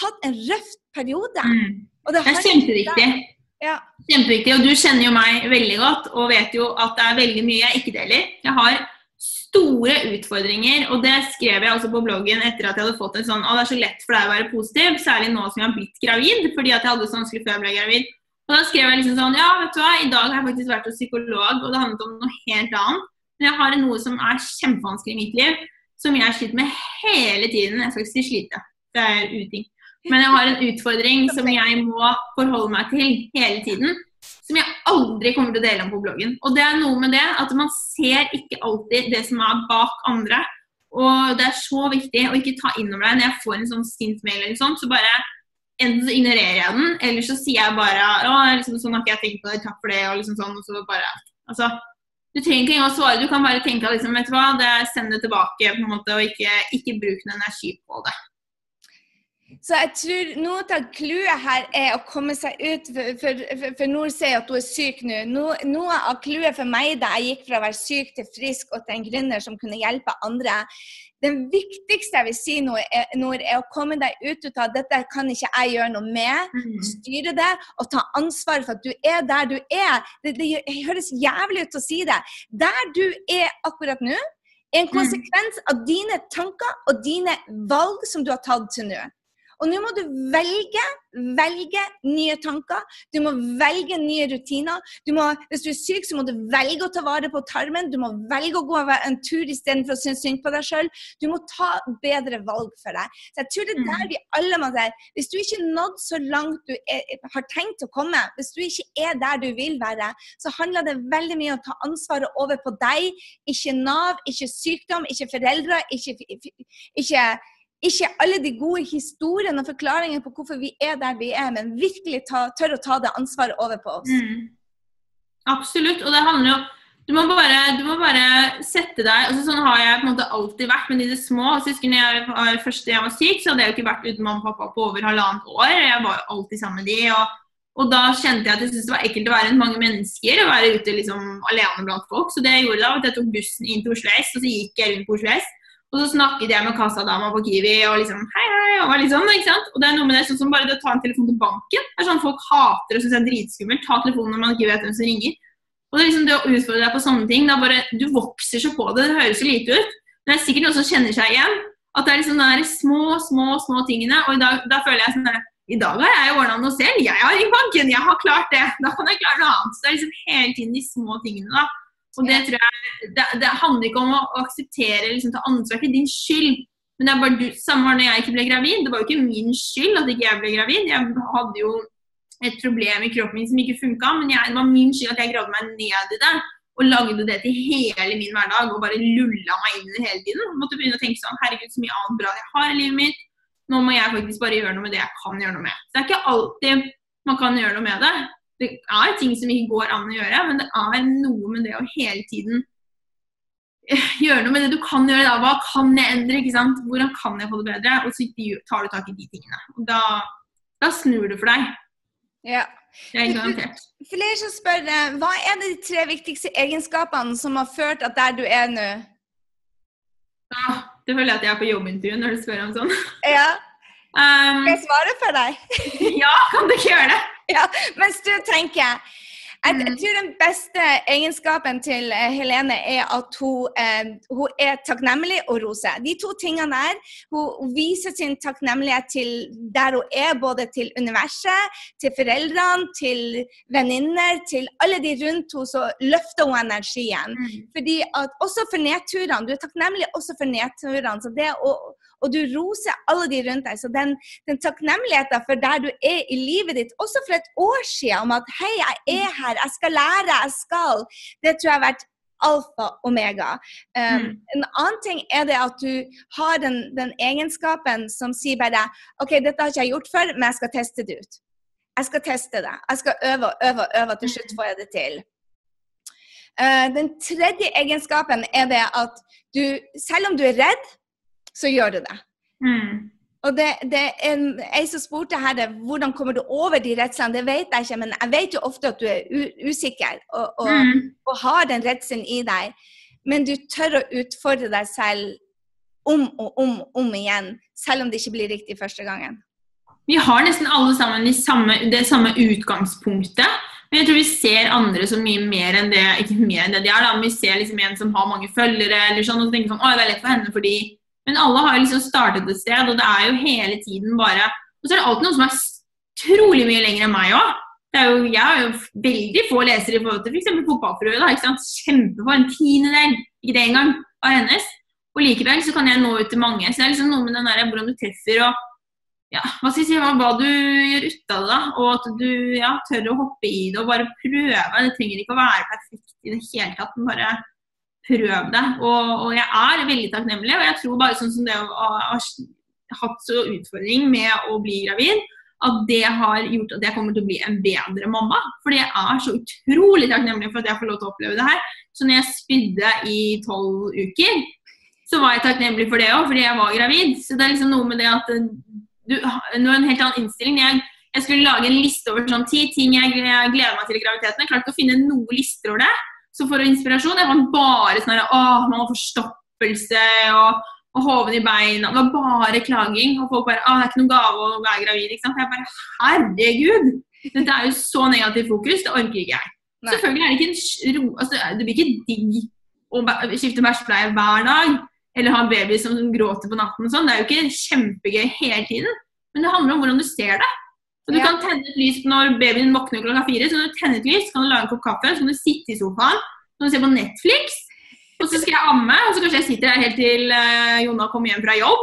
hatt en røff periode. Mm. det, det er kjempeviktig. Ja. Kjempeviktig. Og du kjenner jo meg veldig godt og vet jo at det er veldig mye jeg ikke deler. Jeg har store utfordringer, og det skrev jeg også på bloggen etter at jeg hadde fått en sånn Å, det er så lett for deg å være positiv, særlig nå som jeg har blitt gravid, fordi at jeg hadde det så vanskelig før jeg ble gravid. Og da skrev jeg liksom sånn Ja, vet du hva, i dag har jeg faktisk vært hos psykolog, og det handlet om noe helt annet. Men jeg har noe som er kjempevanskelig i mitt liv, som jeg sliter med hele tiden. Jeg skal ikke si slite, det er uting. Men jeg har en utfordring <laughs> som jeg må forholde meg til hele tiden. Som jeg aldri kommer til å dele om på bloggen. Og det er noe med det at man ser ikke alltid det som er bak andre. Og det er så viktig å ikke ta inn over deg når jeg får en sånn sint mail eller sånn, så bare Enten så ignorerer jeg den, eller så sier jeg bare å, liksom, sånn har ikke jeg tenkt på det, takk for det, og liksom sånn, og så bare Altså, du trenger ikke engang å svare, du kan bare tenke liksom, vet du hva, det, er, send det tilbake, på en måte, og ikke, ikke bruk noe energi på det. Så jeg tror noe av clouet her er å komme seg ut, for, for, for, for Nord sier at hun er syk nå. Noe, noe av clouet for meg da jeg gikk fra å være syk til frisk og til en gründer som kunne hjelpe andre, den viktigste jeg vil si nå, er, Nord, er å komme deg ut av dette kan ikke jeg gjøre noe med. Mm. Styre det og ta ansvar for at du er der du er. Det, det høres jævlig ut å si det. Der du er akkurat nå, er en konsekvens av dine tanker og dine valg som du har tatt til nå. Og nå må du velge, velge nye tanker. Du må velge nye rutiner. Du må, hvis du er syk, så må du velge å ta vare på tarmen. Du må velge å gå en tur istedenfor å synes synd på deg sjøl. Du må ta bedre valg for deg. Så jeg tror det er der vi alle må være. Hvis du ikke nådd så langt du er, har tenkt å komme, hvis du ikke er der du vil være, så handler det veldig mye om å ta ansvaret over på deg. Ikke Nav, ikke sykdom, ikke foreldre, ikke, ikke ikke alle de gode historiene og forklaringene på hvorfor vi er der vi er, men virkelig ta, tør å ta det ansvaret over på oss. Mm. Absolutt. Og det handler jo du må, bare, du må bare sette deg altså Sånn har jeg på en måte alltid vært, men i det små. Så husker jeg var, Først jeg var syk, så hadde jeg jo ikke vært uten mamma og pappa på over halvannet år. Jeg var jo alltid sammen med de, og, og da kjente jeg at jeg syntes det var ekkelt å være mange mennesker og være ute liksom alene blant folk. Så det jeg gjorde da, at jeg tok bussen inn til Oslo S, og så gikk jeg rundt på Oslo S. Og så snakket jeg med kassadama på Kiwi og liksom hei, hei, og var litt sånn, ikke sant? Og det er noe med det sånn som bare det å ta en telefon til banken. Det er sånn Folk hater og syns det er dritskummelt. Ta telefonen når man ikke vet hvem som ringer. Og det er liksom det å utfordre deg på sånne ting, da bare, Du vokser så på det. Det høres så lite ut. Men det er sikkert noen som kjenner seg igjen. At det er liksom de små, små små tingene. Og i dag, da føler jeg sånn I dag har jeg ordna noe selv. Jeg har ringt banken. Jeg har klart det. Da kan jeg klare noe annet. Så det er liksom hele tiden de små tingene. da og det tror jeg, det, det handler ikke om å akseptere liksom, ta ansvar til din skyld. Men det er bare du, samme var når jeg ikke ble gravid. Det var jo ikke min skyld at ikke jeg ble gravid. Jeg hadde jo et problem i kroppen min som ikke funka, men jeg, det var min skyld at jeg gravde meg ned i det. Og lagde det til hele min hverdag og bare lulla meg inn i det hele tiden. Jeg måtte begynne å tenke sånn Herregud, så mye annet bra jeg har i livet mitt. Nå må jeg faktisk bare gjøre noe med det jeg kan gjøre noe med. Så det er ikke alltid man kan gjøre noe med det det er ting som ikke går an å gjøre, men det er noe med det å hele tiden eh, gjøre noe med det du kan gjøre. da, Hva kan jeg endre? ikke sant? Hvordan kan jeg få det bedre? Og så tar du tak i de tingene. Og da, da snur det for deg. Ja. Det er garantert. Flere som spør hva er de tre viktigste egenskapene som har ført at der du er nå? Ja, det føler jeg at jeg er på jobbintervju når du spør om sånn. Ja. <laughs> Um, Skal jeg svare for deg? <laughs> ja, kan du ikke gjøre det? <laughs> ja, mens du tenker jeg, jeg, mm. tror den beste egenskapen til eh, Helene er at hun, eh, hun, er takknemlig og roser. De to tingene der. Hun viser sin takknemlighet til der hun er, både til universet, til foreldrene, til venninner, til alle de rundt henne. Så løfter hun energien. Mm. Fordi at Også for nedturene. Du er takknemlig også for nedturene. Så det å og du roser alle de rundt deg. Så den, den takknemligheten for der du er i livet ditt, også for et år siden, om at hei, jeg er her, jeg skal lære, jeg skal, det tror jeg har vært alfa omega. Um, mm. En annen ting er det at du har den, den, egenskapen som sier bare OK, dette har ikke jeg gjort før, men jeg skal teste det ut. Jeg skal teste det. Jeg skal øve og øve og øve, til slutt får jeg det til. Uh, den tredje egenskapen er det at du, selv om du er redd, så gjør du det. Mm. Og det, det en, Jeg som spurte her, hvordan kommer du over de redslene, det vet jeg ikke. Men jeg vet jo ofte at du er usikker og, og, mm. og har den redselen i deg. Men du tør å utfordre deg selv om og om, om igjen, selv om det ikke blir riktig første gangen. Vi har nesten alle sammen de samme, det samme utgangspunktet. Men jeg tror vi ser andre som mye mer enn det ikke mer enn det de er. da, men Vi ser liksom en som har mange følgere, eller sånn, og så tenker sånn, å, det er lett for henne fordi men alle har liksom startet et sted, og det er jo hele tiden bare Og så er det alltid noen som er trolig mye lenger enn meg òg. Jeg har jo veldig få lesere i forhold til f.eks. fotballfrue. Kjempefå, en tiendedel, ikke det engang, av hennes. Og likevel så kan jeg nå ut til mange. Så det er liksom noe med den der, hvordan du treffer og ja, hva skal jeg si, hva, du gjør ut av det. Og at du ja, tør å hoppe i det og bare prøve. Det trenger ikke å være perfekt i det hele tatt. men bare prøv det. Og, og, jeg er veldig takknemlig. Og jeg tror bare sånn som det å ha hatt så utfordring med å bli gravid, at det har gjort at jeg kommer til å bli en bedre mamma. Fordi jeg er så utrolig takknemlig for at jeg får lov til å oppleve det her. Så når jeg spydde i tolv uker, så var jeg takknemlig for det òg, fordi jeg var gravid. Så det er liksom noe med det at du, har en helt annen innstilling. Jeg, jeg skulle lage en liste over sånn ti ting jeg gleder meg til i graviditeten. Jeg klarte ikke å finne noen lister over det. Så for å inspirasjon jeg fant bare sånn at man har forstoppelse og, og hoven i beina. Det var bare klaging. Og folk bare Å, det er ikke noen gave å være gravid. ikke sant? Jeg bare Herregud! Dette er jo så negativt fokus. Det orker ikke jeg. Nei. Selvfølgelig er det ikke en ro, altså, Det blir ikke digg å skifte bæsjepleie hver dag, eller ha en baby som gråter på natten og sånn, det er jo ikke kjempegøy hele tiden. Men det handler om hvordan du ser det. Så du Ja. kan tenne et lys når babyen våkner klokka fire. Så kan du tenne et lys, kan du lage en kopp kaffe, så kan du sitte i sofaen, så kan du se på Netflix. Og så skal jeg amme, og så kanskje jeg sitter her helt til uh, Jonna kommer hjem fra jobb.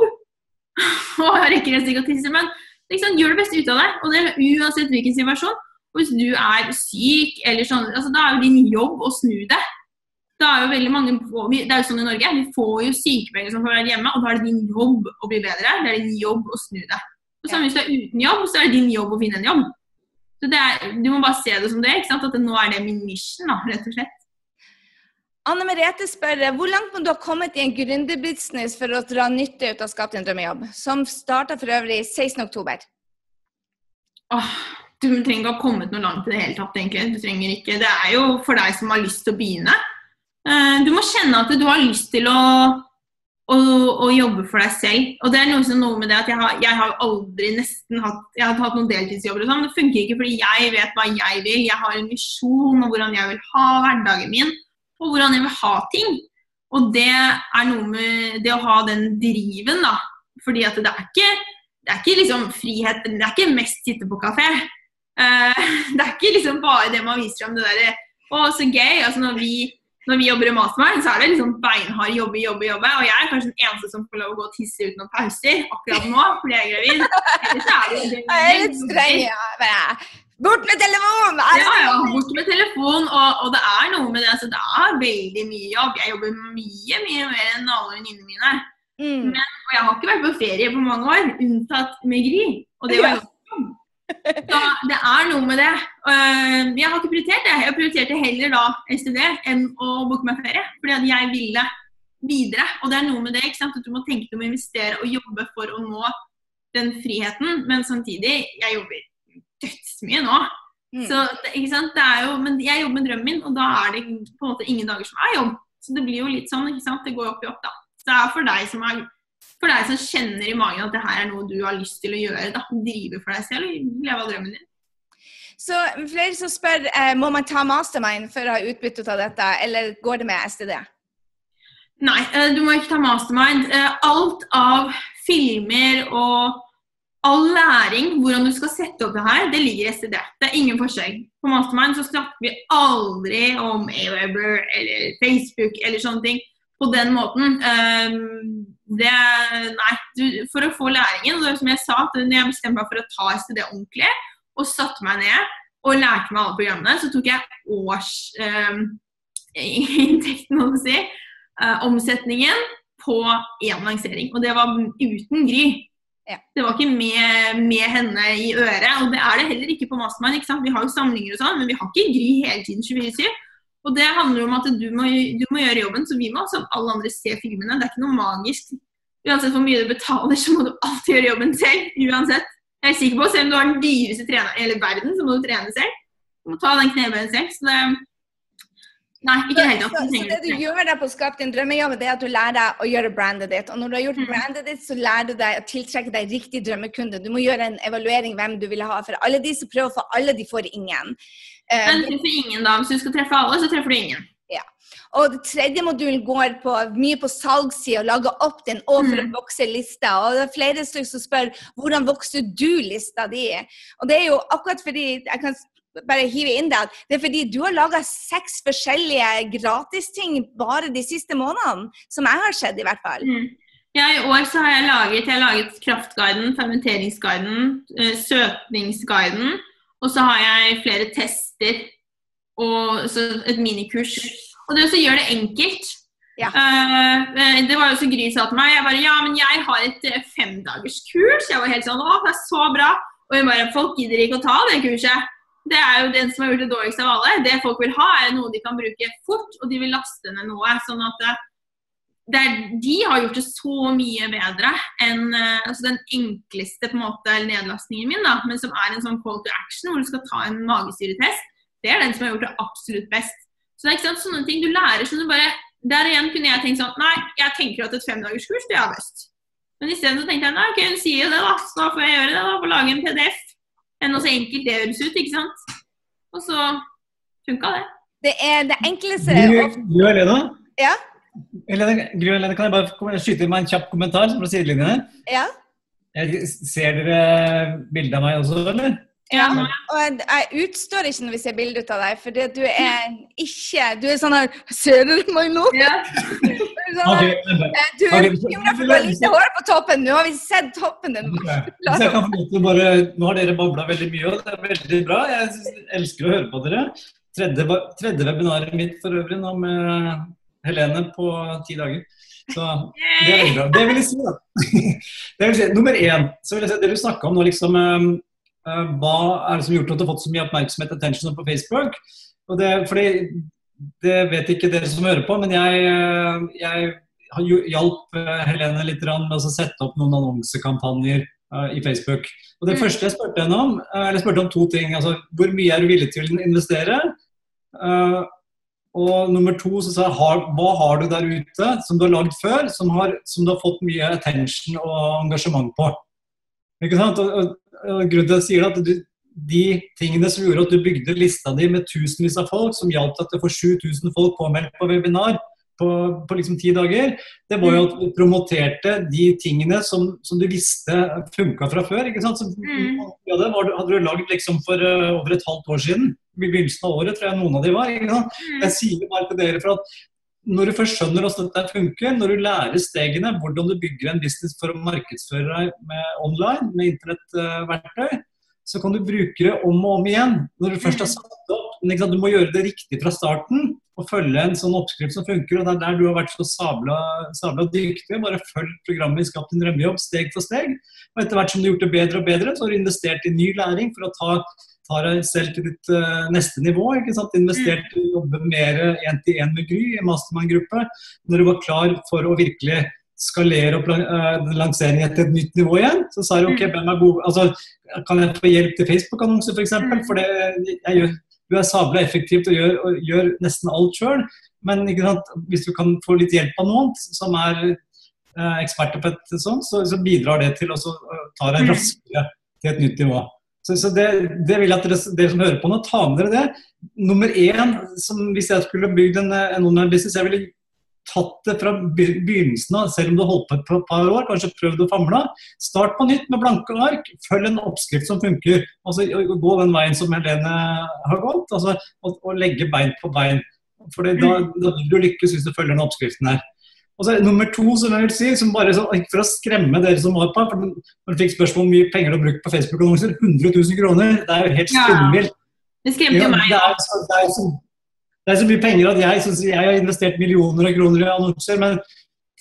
<laughs> og rekker nesten ikke å tisse, Men liksom, gjør det beste ut av det. Og det er uansett hvilken situasjon. Og hvis du er syk, eller sånn, altså, da er jo din jobb å snu det. Da er jo veldig mange, Det er jo sånn i Norge, vi får jo sykepenger som får være hjemme, og da er det din jobb å bli bedre. Det er din jobb å snu det. Og samme hvis du er uten jobb, så er det din jobb å finne en jobb. Så det er, Du må bare se det som det, er. ikke sant? at nå er det min mission, da, rett og slett. Anne Merete spør hvor langt må du ha kommet i en gründerbusiness for å dra nytte ut av Skap din drømmejobb, som starta for øvrig 16.10. Åh, du trenger ikke ha kommet noe langt i det hele tatt, egentlig. Du trenger ikke. Det er jo for deg som har lyst til å begynne. Eh, Du må kjenne at du har lyst til å, å, og, jobbe for deg selv. Og det er noe, som- noe med det at jeg har, jeg har aldri nesten hatt Jeg har hatt noen deltidsjobber og sånn, det funker ikke fordi jeg vet hva jeg vil. Jeg har en visjon om hvordan jeg vil ha hverdagen min, og hvordan jeg vil ha ting. Og det er noe med det å ha den driven, da. Fordi at det er ikke det er ikke liksom frihet, det er ikke mest sitte på kafé. Eh, <laughs> det er ikke liksom bare det man viser om det derre Å, så gøy. Altså når vi, når vi jobber i Mastermind, så er det liksom beinhard jobbe, jobbe, jobbe. Og jeg er kanskje den eneste som får lov å gå og tisse uten noen pauser akkurat nå fordi jeg er gravid. Jeg er litt streng, ja. Bort med telefonen! Ja, ja, bort med telefon. Og, og det er noe med det. Altså, det er veldig mye jobb. Jeg jobber mye, mye mer enn alle venninnene mine. Mm. Og jeg har ikke vært på ferie på mange år, unntatt med Gry. Og det var jo <laughs> Så det er noe med det. Øh, Jeg har ikke prioritert det. Jeg prioriterte heller da STD enn å booke meg ferie. Fordi at jeg ville videre. Og det er noe med det. ikke sant? At du må tenke du å investere og jobbe for å nå den friheten. Men samtidig, jeg jobber dødsmye nå. Mm. Så ikke sant? Det er jo, men jeg jobber med drømmen min, og da er det på en måte ingen dager som er jobb. Så det blir jo litt sånn, ikke sant? Det går opp i opp, da. Så det er for deg som er for deg som kjenner i magen at det her er noe du har lyst til å gjøre. da, Drive for deg selv leve av drømmen din. Så flere som spør eh, må man ta mastermind for å ha utbytte av dette, eller går det med STD? Nei, eh, du må ikke ta mastermind. Eh, Alt av filmer og all læring, hvordan du skal sette opp det her, det ligger i STD. Det er ingen forskjell. På mastermind så snakker vi aldri om Aweber eller Facebook eller sånne ting på den måten. Um, det Nei. Du, for å få læringen, og som jeg sa, at når jeg bestemte meg for å ta STD ordentlig, og satte meg ned og lærte meg alle programmene, så tok jeg årsinntekten, um, må man si, uh, omsetningen på én lansering. Og det var uten Gry. Ja. Det var ikke med, med henne i øret. Og det er det heller ikke på Mastermind. Vi har jo samlinger og sånn, men vi har ikke Gry hele tiden 24-7. Og det handler om at du må, du må gjøre jobben, så vi må som alle andre se filmene. Det er ikke noe magisk. Uansett hvor mye du betaler, så må du alltid gjøre jobben selv. uansett. Jeg er sikker på, Selv om du har den dyreste treneren i hele verden, så må du trene selv. Du må ta den knebøyen selv. Så det Nei, ikke tatt. Så, så det du gjør der på Skap din drømmejobb, det er at du lærer deg å gjøre brandet ditt. Og når du har gjort Mm. brandet ditt, så lærer du deg å tiltrekke deg riktig drømmekunde. Du må gjøre en evaluering hvem du vil ha. For alle de som prøver å få alle, de får ingen. Eh, Men treffer ingen, da. Hvis du skal treffe alle, så treffer du ingen. Ja. Og det tredje modulen går på mye på salgssida, lage opp din og for Mm. å vokse lista. Og det er flere som spør hvordan vokser du lista di? Og det er jo akkurat fordi jeg kan bare hive inn det det er fordi du har laga seks forskjellige gratisting bare de siste månedene. Som jeg har sett, i hvert fall. Mm. Ja, I år så har jeg laget, jeg har laget kraftguiden, fermenteringsguiden, eh, søtningsguiden. Og så har jeg flere tester og så et minikurs. Og det også gjør det enkelt. Ja. Eh, det var jo så Gry sa til meg. Jeg bare Ja, men jeg har et eh, femdagerskurs. Jeg var helt sånn Å, det er så bra. Og hun bare Folk gidder ikke å ta det kurset. Det er jo den som har gjort det dårligst av alle. Det folk vil ha, er noe de kan bruke fort, og de vil laste ned noe. sånn at er, de har gjort det så mye bedre enn eh, altså den enkleste på en måte nedlastningen min, da, men som er en sånn call to action hvor du skal ta en magesyretest. Det er den som har gjort det absolutt best. Så det er ikke sant, sånne ting du lærer som du bare Der igjen kunne jeg tenkt sånn Nei, jeg tenker at et femdagerskurs det er best. Men isteden så tenkte jeg nei, ok, hun sier jo det, da, så da får jeg gjøre det. da, Får lage en PDF. Enn så enkelt det høres ut, ikke sant. Og så funka det. Det er det enkleste Du, du Helena, Ja? Helene, kan jeg bare skyte inn meg en kjapp kommentar fra sidelinjen her? Ja? Jeg- Ser dere bildet av meg også, eller? Ja, og jeg, jeg utstår ikke når vi ser bilde av deg, for du er ikke Du er sånn her Ser dere meg nå? Ja. Du har sånn Ok, her, vent. Du er bekymra for hvor lite hår på toppen. Nå har vi sett toppen din. Okay. Nå har dere babla veldig mye, og det er veldig bra. Jeg elsker å høre på dere. Tredje, tredje webinaret mitt for øvrig nå med Helene på ti dager. Så det er veldig bra. Det vil jeg si, da. <laughs> Det vil si, nummer én, så vil jeg si, det du snakka om nå, liksom eh, eh, Hva er det som har gjort at du har fått så mye oppmerksomhet attention på Facebook? Og det, fordi, det vet ikke dere som hører på, men jeg, eh, jeg hjalp eh, Helene litt med å sette opp noen annonsekampanjer i Facebook. Og Det Mm. første jeg spurte henne om, eller jeg spurte om to ting. altså Hvor mye er du villig til å investere? Eh, og nummer to så sa jeg hva har du der ute som du har lagd før, som, har, som du har fått mye attention og engasjement på? Ikke sant? Og, og, og grunnen til at jeg sier at du, de tingene som gjorde at du bygde lista di med tusenvis av folk, som hjalp deg til å få 7000 folk påmeldt på webinar på, på liksom ti dager, det var jo at du promoterte de tingene som, som du visste funka fra før. ikke sant? Så, Mm. ja, det var, hadde du lagd liksom for uh, over et halvt år siden. I begynnelsen av året tror jeg noen av de var. Mm. Jeg sier bare til dere for at når du først skjønner hvordan dette funker, når du lærer stegene, hvordan du bygger en business for å markedsføre deg med online, med internettverktøy, så kan du bruke det om og om igjen. Når du først har satt det opp, men Du må gjøre det riktig fra starten og følge en sånn oppskrift som funker. og Det er der du har vært så sabla, sabla dyktig. Bare følg programmet Skap din drømmejobb steg for steg. Og etter hvert som du har gjort det bedre og bedre, så har du investert i ny læring for å ta tar deg selv til ditt uh, neste nivå. ikke sant? Investert i å jobbe mer én-til-én med Gry i mastermind-gruppe. Når du var klar for å virkelig skalere opp uh, lanseringen til et nytt nivå igjen, så sa du ok, hvem er god, altså, kan jeg få hjelp til Facebook-annonser f.eks.? For, eksempel? for det, jeg gjør, du er sabla effektivt og gjør, og gjør nesten alt sjøl. Men sant? hvis du kan få litt hjelp av noen som er eh, eksperter på et sånt, så, så bidrar det til å eh, ta deg Mm. raskere til et nytt nivå. Så, så det, det vil jeg at dere, dere som hører på nå, ta med dere det. Nummer én, som hvis jeg skulle bygd en, en online-business, jeg ville tatt det fra begynnelsen av, selv om du har holdt på et par- år, kanskje prøvd å famle. Start på nytt med blanke ark. Følg en oppskrift som funker. Altså, Gå den veien som Helene har gått. altså og, og legge bein på bein. For da, da vil du lykkes hvis du følger den oppskriften her. Og så er det Nummer to, som jeg vil si, som bare så, ikke for å skremme dere som var på, for når du fikk spørsmål om mye penger du har brukt på Facebook-annonser, 100 000 kroner, det er jo helt Ja. Det skremte Ja, jo meg. det, er, så, det, er så, det er så mye penger at jeg synes jeg har investert millioner av kroner i annonser, men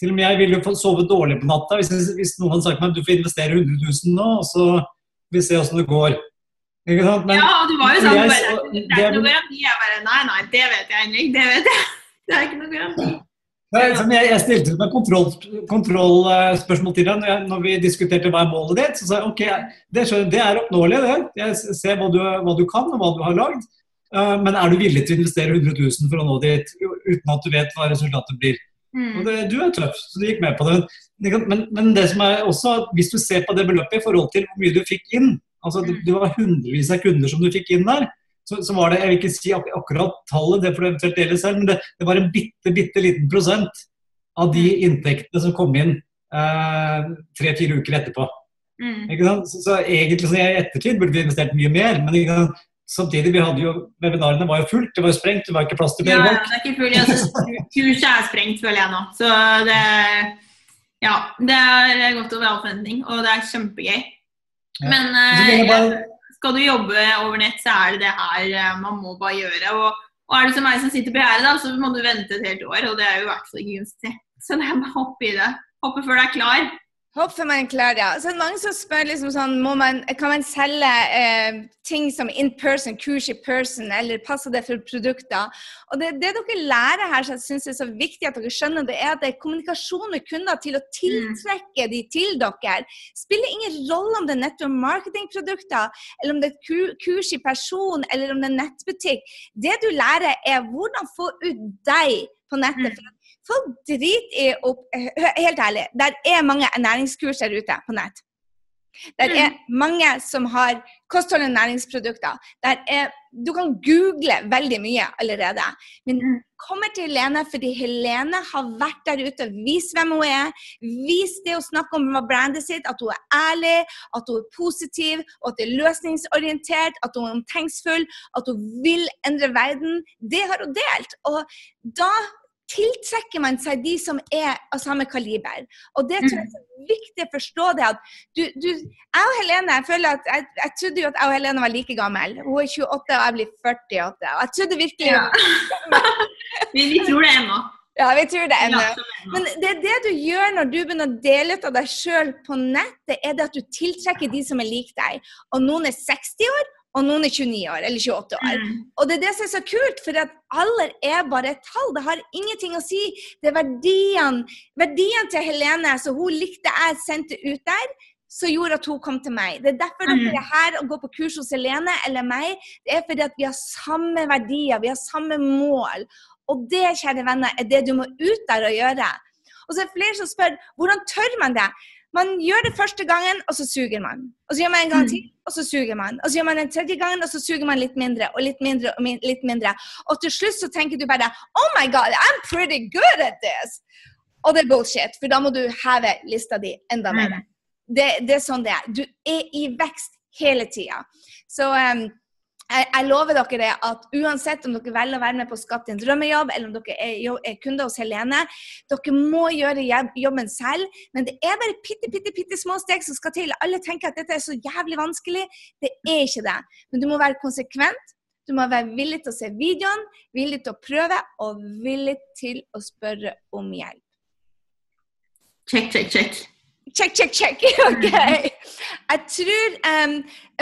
til og med jeg ville jo få sove dårlig på natta hvis, hvis noen hadde sagt meg at du får investere 100 000 nå, og så vi se åssen det går. Ikke sant? Men, Ja, du var jo sånn jeg bare, Det er ikke noe garanti. Jeg bare Nei, nei, det vet jeg, ikke. Det vet jeg. <laughs> Det er ikke noe garanti. Jeg, jeg stilte meg kontrollspørsmål kontroll, til deg når, jeg, når vi diskuterte hva er målet ditt. Så sa jeg ok, det, skjønner- det er oppnåelig, det. Jeg ser hva du, hva du kan og hva du har lagd. Eh, men er du villig til å investere 100 000 for å nå dit, uten at du vet hva resultatet blir? Mm. det, du er tøff, så du gikk med på det. Men, men det som er også, at hvis du ser på det beløpet i forhold til hvor mye du fikk inn, altså det, det var hundrevis av kunder som du fikk inn der, så, så var det, jeg vil ikke si ak akkurat tallet, det får du eventuelt dele selv, men det, det var en bitte, bitte liten prosent av de inntektene som kom inn eh, tre-fire uker etterpå. Mm. Så, så egentlig så i ettertid burde vi investert mye mer, men samtidig vi hadde jo, webinarene var jo fullt, det var jo sprengt, det var ikke plass til Ja, folk. ja, det er ikke fullt. Altså, kurset er sprengt, føler jeg nå. Så det Ja. Det er godt over all forventning, og det er kjempegøy. Ja. Men eh, bare- skal du jobbe over nett, så er det det her eh, man må bare gjøre. Og, og er det som meg som sitter på gjerdet, så må du vente et helt år, og det er jo i hvert fall ikke gunstig. Så det er bare å hoppe i det. Hoppe før du er klar. Håper man er klar, ja. Så er mange som spør liksom sånn, må man, kan man selge eh, ting som in person, kurs i person, eller passer det for produkter? Og det, det dere lærer her, som jeg synes er så viktig at dere skjønner, det er at det er kommunikasjon med kunder til å tiltrekke de til dere. Spiller ingen rolle om det er nettopp marketingprodukter, eller om det er kurs i person, eller om det er nettbutikk. Det du lærer, er hvordan få ut deg på nettet. Mm. For at Folk driter i opp Helt ærlig, der er mange ernæringskurs der ute på nett. Det Mm. er mange som har kosthold- og næringsprodukter. Der er, du kan google veldig mye allerede. Men Mm. kommer til Helene fordi Helene har vært der ute og vist hvem hun er. Vist det å snakke om brandet sitt, at hun er ærlig, at hun er positiv, og at det er løsningsorientert, at hun er omtenksfull, at hun vil endre verden. Det har hun delt. Og da tiltrekker man seg de som er av samme kaliber. Og det tror jeg er så viktig å forstå det at du, du Jeg og Helene jeg føler at jeg, jeg trodde jo at jeg og Helene var like gammel. Hun er 28 og jeg blir 48. Og jeg trodde virkelig Ja. <laughs> Vi, vi tror det ennå. Ja, vi tror det ennå. Men det det du gjør når du begynner å dele ut av deg sjøl på nett, det er det at du tiltrekker de som er lik deg. Og noen er 60 år, og noen er 29 år eller 28 år. Mm. Og det er det som er så kult, for at alder er bare et tall. Det har ingenting å si. Det er verdiene, verdiene til Helene som hun likte jeg sendte ut der, som gjorde at hun kom til meg. Det er derfor Mm. dere er her og går på kurs hos Helene eller meg. Det er fordi at vi har samme verdier, vi har samme mål. Og det, kjære venner, er det du må ut der og gjøre. Og så er det flere som spør hvordan tør man det? Man gjør det første gangen, og så suger man. Og så gjør man en gang Mm. til, og så suger man. Og så gjør man en tredje gang, og så suger man litt mindre og litt mindre og min litt mindre. Og til slutt så tenker du bare Oh my God, I'm pretty good at this! Og det er bullshit, for da må du heve lista di enda Mm. mer. Det, det er sånn det er. Du er i vekst hele tida. Så um, jeg, jeg lover dere at uansett om dere velger å være med på Skatt din drømmejobb, eller om dere er, er kunder hos Helene, dere må gjøre jobben selv. Men det er bare bitte, bitte, bitte små steg som skal til. Alle tenker at dette er så jævlig vanskelig. Det er ikke det. Men du må være konsekvent. Du må være villig til å se videoen, villig til å prøve, og villig til å spørre om hjelp. Check, check, check. Check, check, check. <laughs> OK. Jeg tror um,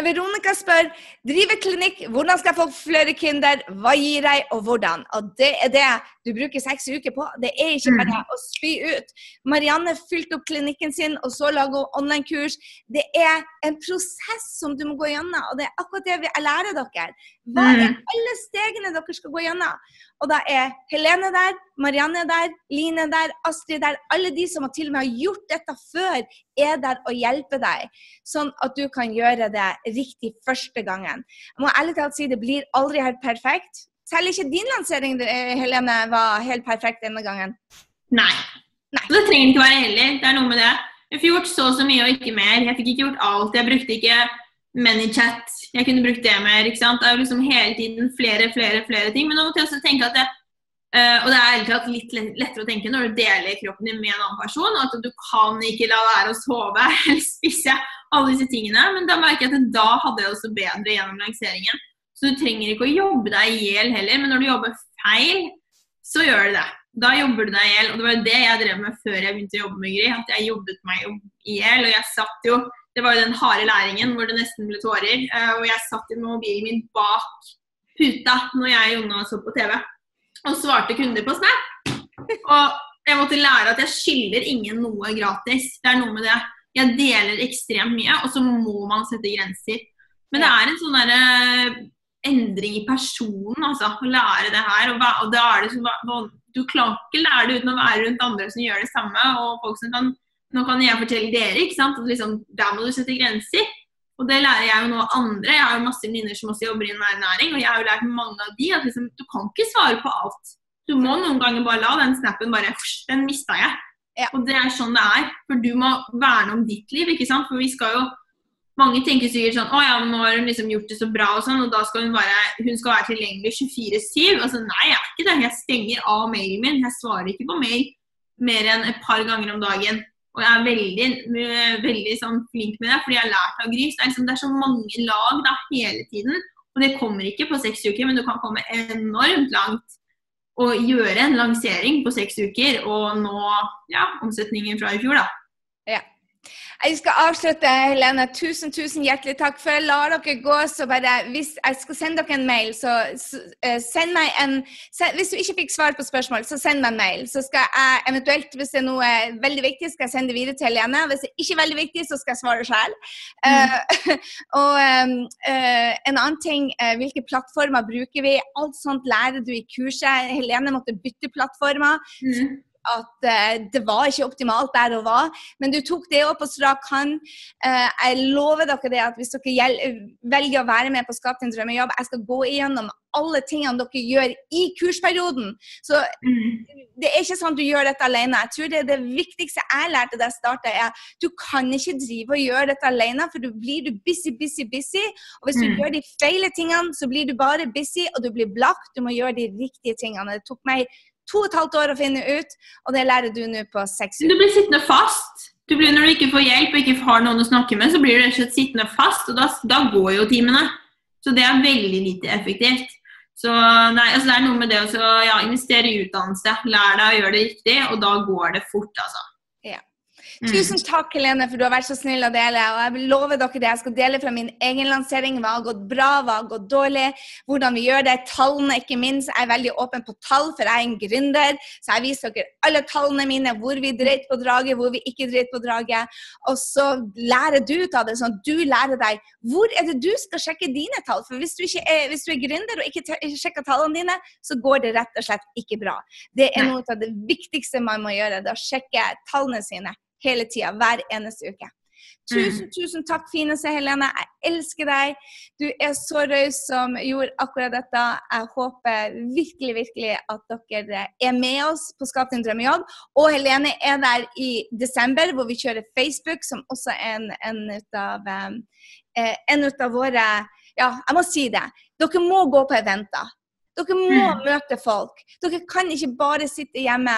Veronica spør driver klinikk, hvordan skal jeg få flere kunder, hva gir jeg, og hvordan? Og det er det du bruker seks uker på. Det er ikke bare å spy ut. Marianne fylte opp klinikken sin, og så lager hun online-kurs. Det er en prosess som du må gå gjennom, og det er akkurat det jeg lærer dere. Hva er Mm. alle stegene dere skal gå gjennom? Og da er Helene der, Marianne der, Line der, Astrid der. Alle de som til og med har gjort dette før, er der og hjelper deg. Sånn at du kan gjøre det riktig første gangen. Jeg må ærlig talt si det blir aldri helt perfekt. Selv ikke din lansering eh, Helene, var helt perfekt denne gangen. Nei. Nei. Det trenger ikke være heller. Det er noe med det. Jeg fikk gjort så og så mye og ikke mer. Jeg fikk ikke gjort alt. Jeg brukte ikke ManyChat. Jeg kunne brukt det mer. ikke sant? Det er jo liksom hele tiden flere, flere, flere ting. Men nå måtte jeg også tenke at det, eh, og det er litt lettere å tenke når du deler kroppen din med en annen person, og at du kan ikke la være å sove <laughs> eller spise alle disse tingene. Men da merker jeg at da hadde jeg også bedre gjennom lanseringen. Så du trenger ikke å jobbe deg i hjel heller, men når du jobber feil, så gjør du det. Da jobber du deg i hjel. Og det var jo det jeg drev med før jeg begynte å jobbe med Gry. At jeg jobbet meg i hjel. Og jeg satt jo Det var jo den harde læringen hvor det nesten ble tårer. eh, Og jeg satt med mobilen min bak puta når jeg og Jonna så på TV. Og svarte kunder på Snap. Og jeg måtte lære at jeg skylder ingen noe gratis. Det er noe med det. Jeg deler ekstremt mye, og så må man sette grenser. Men det er en sånn derre endring i personen, altså. Å lære det her. Og, og da er det så, du klarer ikke lære det uten å være rundt andre som gjør det samme. Og folk som kan Nå kan jeg fortelle dere, ikke sant. At liksom, der må du sette grenser. Og det lærer jeg jo nå andre. Jeg har jo masse venninner som også jobber i ernæring, og jeg har jo lært mange av de at liksom, du kan ikke svare på alt. Du må noen ganger bare la den snappen bare Den mista jeg. Ja. Og det er sånn det er. For du må verne om ditt liv, ikke sant. For vi skal jo mange tenker sikkert sånn Å ja, nå har hun liksom gjort det så bra, og sånn, og da skal hun være hun skal være tilgjengelig 24-7. Altså, nei, jeg er ikke det. Jeg stenger av mailen min. Jeg svarer ikke på mail mer enn et par ganger om dagen. Og jeg er veldig, eh, veldig sånn flink med det, fordi jeg har lært av Gris. Det er, liksom, det er så mange lag da, hele tiden. Og det kommer ikke på seks uker, men du kan komme enormt langt og gjøre en lansering på seks uker og nå ja, omsetningen fra i fjor, da. Jeg skal avslutte, Helene. Tusen, tusen hjertelig takk. Før jeg lar dere gå, så bare Hvis jeg skal sende dere en mail, så, eh, send meg en send, Hvis du ikke fikk svar på spørsmål, så send meg en mail. Så skal jeg eventuelt, hvis det er noe veldig viktig, skal jeg sende det videre til Helene. Hvis det ikke er veldig viktig, så skal jeg svare sjøl. <laughs> og um, uh, en annen ting, uh, hvilke plattformer bruker vi? Alt sånt lærer du i kurset. Helene måtte bytte plattformer. At uh, det var ikke optimalt der hun var. Men du tok det opp på strak hånd. Uh, jeg lover dere det at hvis dere velger å være med på Skap din drømmejobb, jeg skal gå igjennom alle tingene dere gjør i kursperioden. Så mm. det er ikke sånn at du gjør dette alene. Jeg tror det, er det viktigste jeg lærte da jeg starta, er du kan ikke drive og gjøre dette alene, for du blir du busy, busy, busy. Og hvis du mm. gjør de feile tingene, så blir du bare busy, og du blir blakk. Du må gjøre de riktige tingene. Det tok meg to og et halvt år å finne ut, og det lærer du nå på seks uker. Du blir sittende fast. Du blir, når du ikke får hjelp og ikke har noen å snakke med, så blir du rett og slett sittende fast, og da, da går jo timene. Så det er veldig lite effektivt. Så nei, altså det er noe med det å ja, investere i utdannelse. Lær deg å gjøre det riktig, og da går det fort, altså. Mm. Tusen takk, Helene, for du har vært så snill å dele. Og jeg lover dere det. Jeg skal dele fra min egen lansering. Hva har gått bra, hva har gått dårlig, hvordan vi gjør det. Tallene, ikke minst. Jeg er veldig åpen på tall, for jeg er en gründer. Så jeg viser dere alle tallene mine, hvor vi dreit på draget, hvor vi ikke dreit på draget. Og så lærer du ut av det, sånn at du lærer deg hvor er det du skal sjekke dine tall. For hvis du, er, hvis du er gründer og ikke sjekker tallene dine, så går det rett og slett ikke bra. Det er noe av det viktigste man må gjøre, det å sjekke tallene sine hele tida, hver eneste uke. Tusen, mm. tusen takk, fineste Helene. Jeg elsker deg. Du er så raus som gjorde akkurat dette. Jeg håper virkelig, virkelig at dere er med oss på Skap din drømmejobb. Og Helene er der i desember, hvor vi kjører Facebook, som også er en, en, ut, av, eh, en ut av våre Ja, jeg må si det. Dere må gå på eventer. Dere må mm. møte folk. Dere kan ikke bare sitte hjemme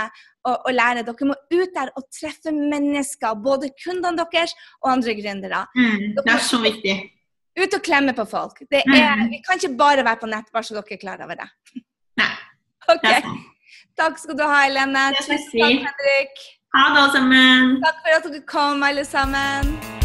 og, og, lære. Dere må ut der og treffe mennesker. Både kundene deres og andre gründere. Mm. det er så viktig. Ut og klemme på folk. Er, mm. Vi kan ikke bare være på nett, bare så dere er klar over det. Nei. <laughs> Ok. Takk skal du ha, Helene. Tusen takk, Henrik. Ha det, alle sammen. Takk for at dere kom, alle sammen.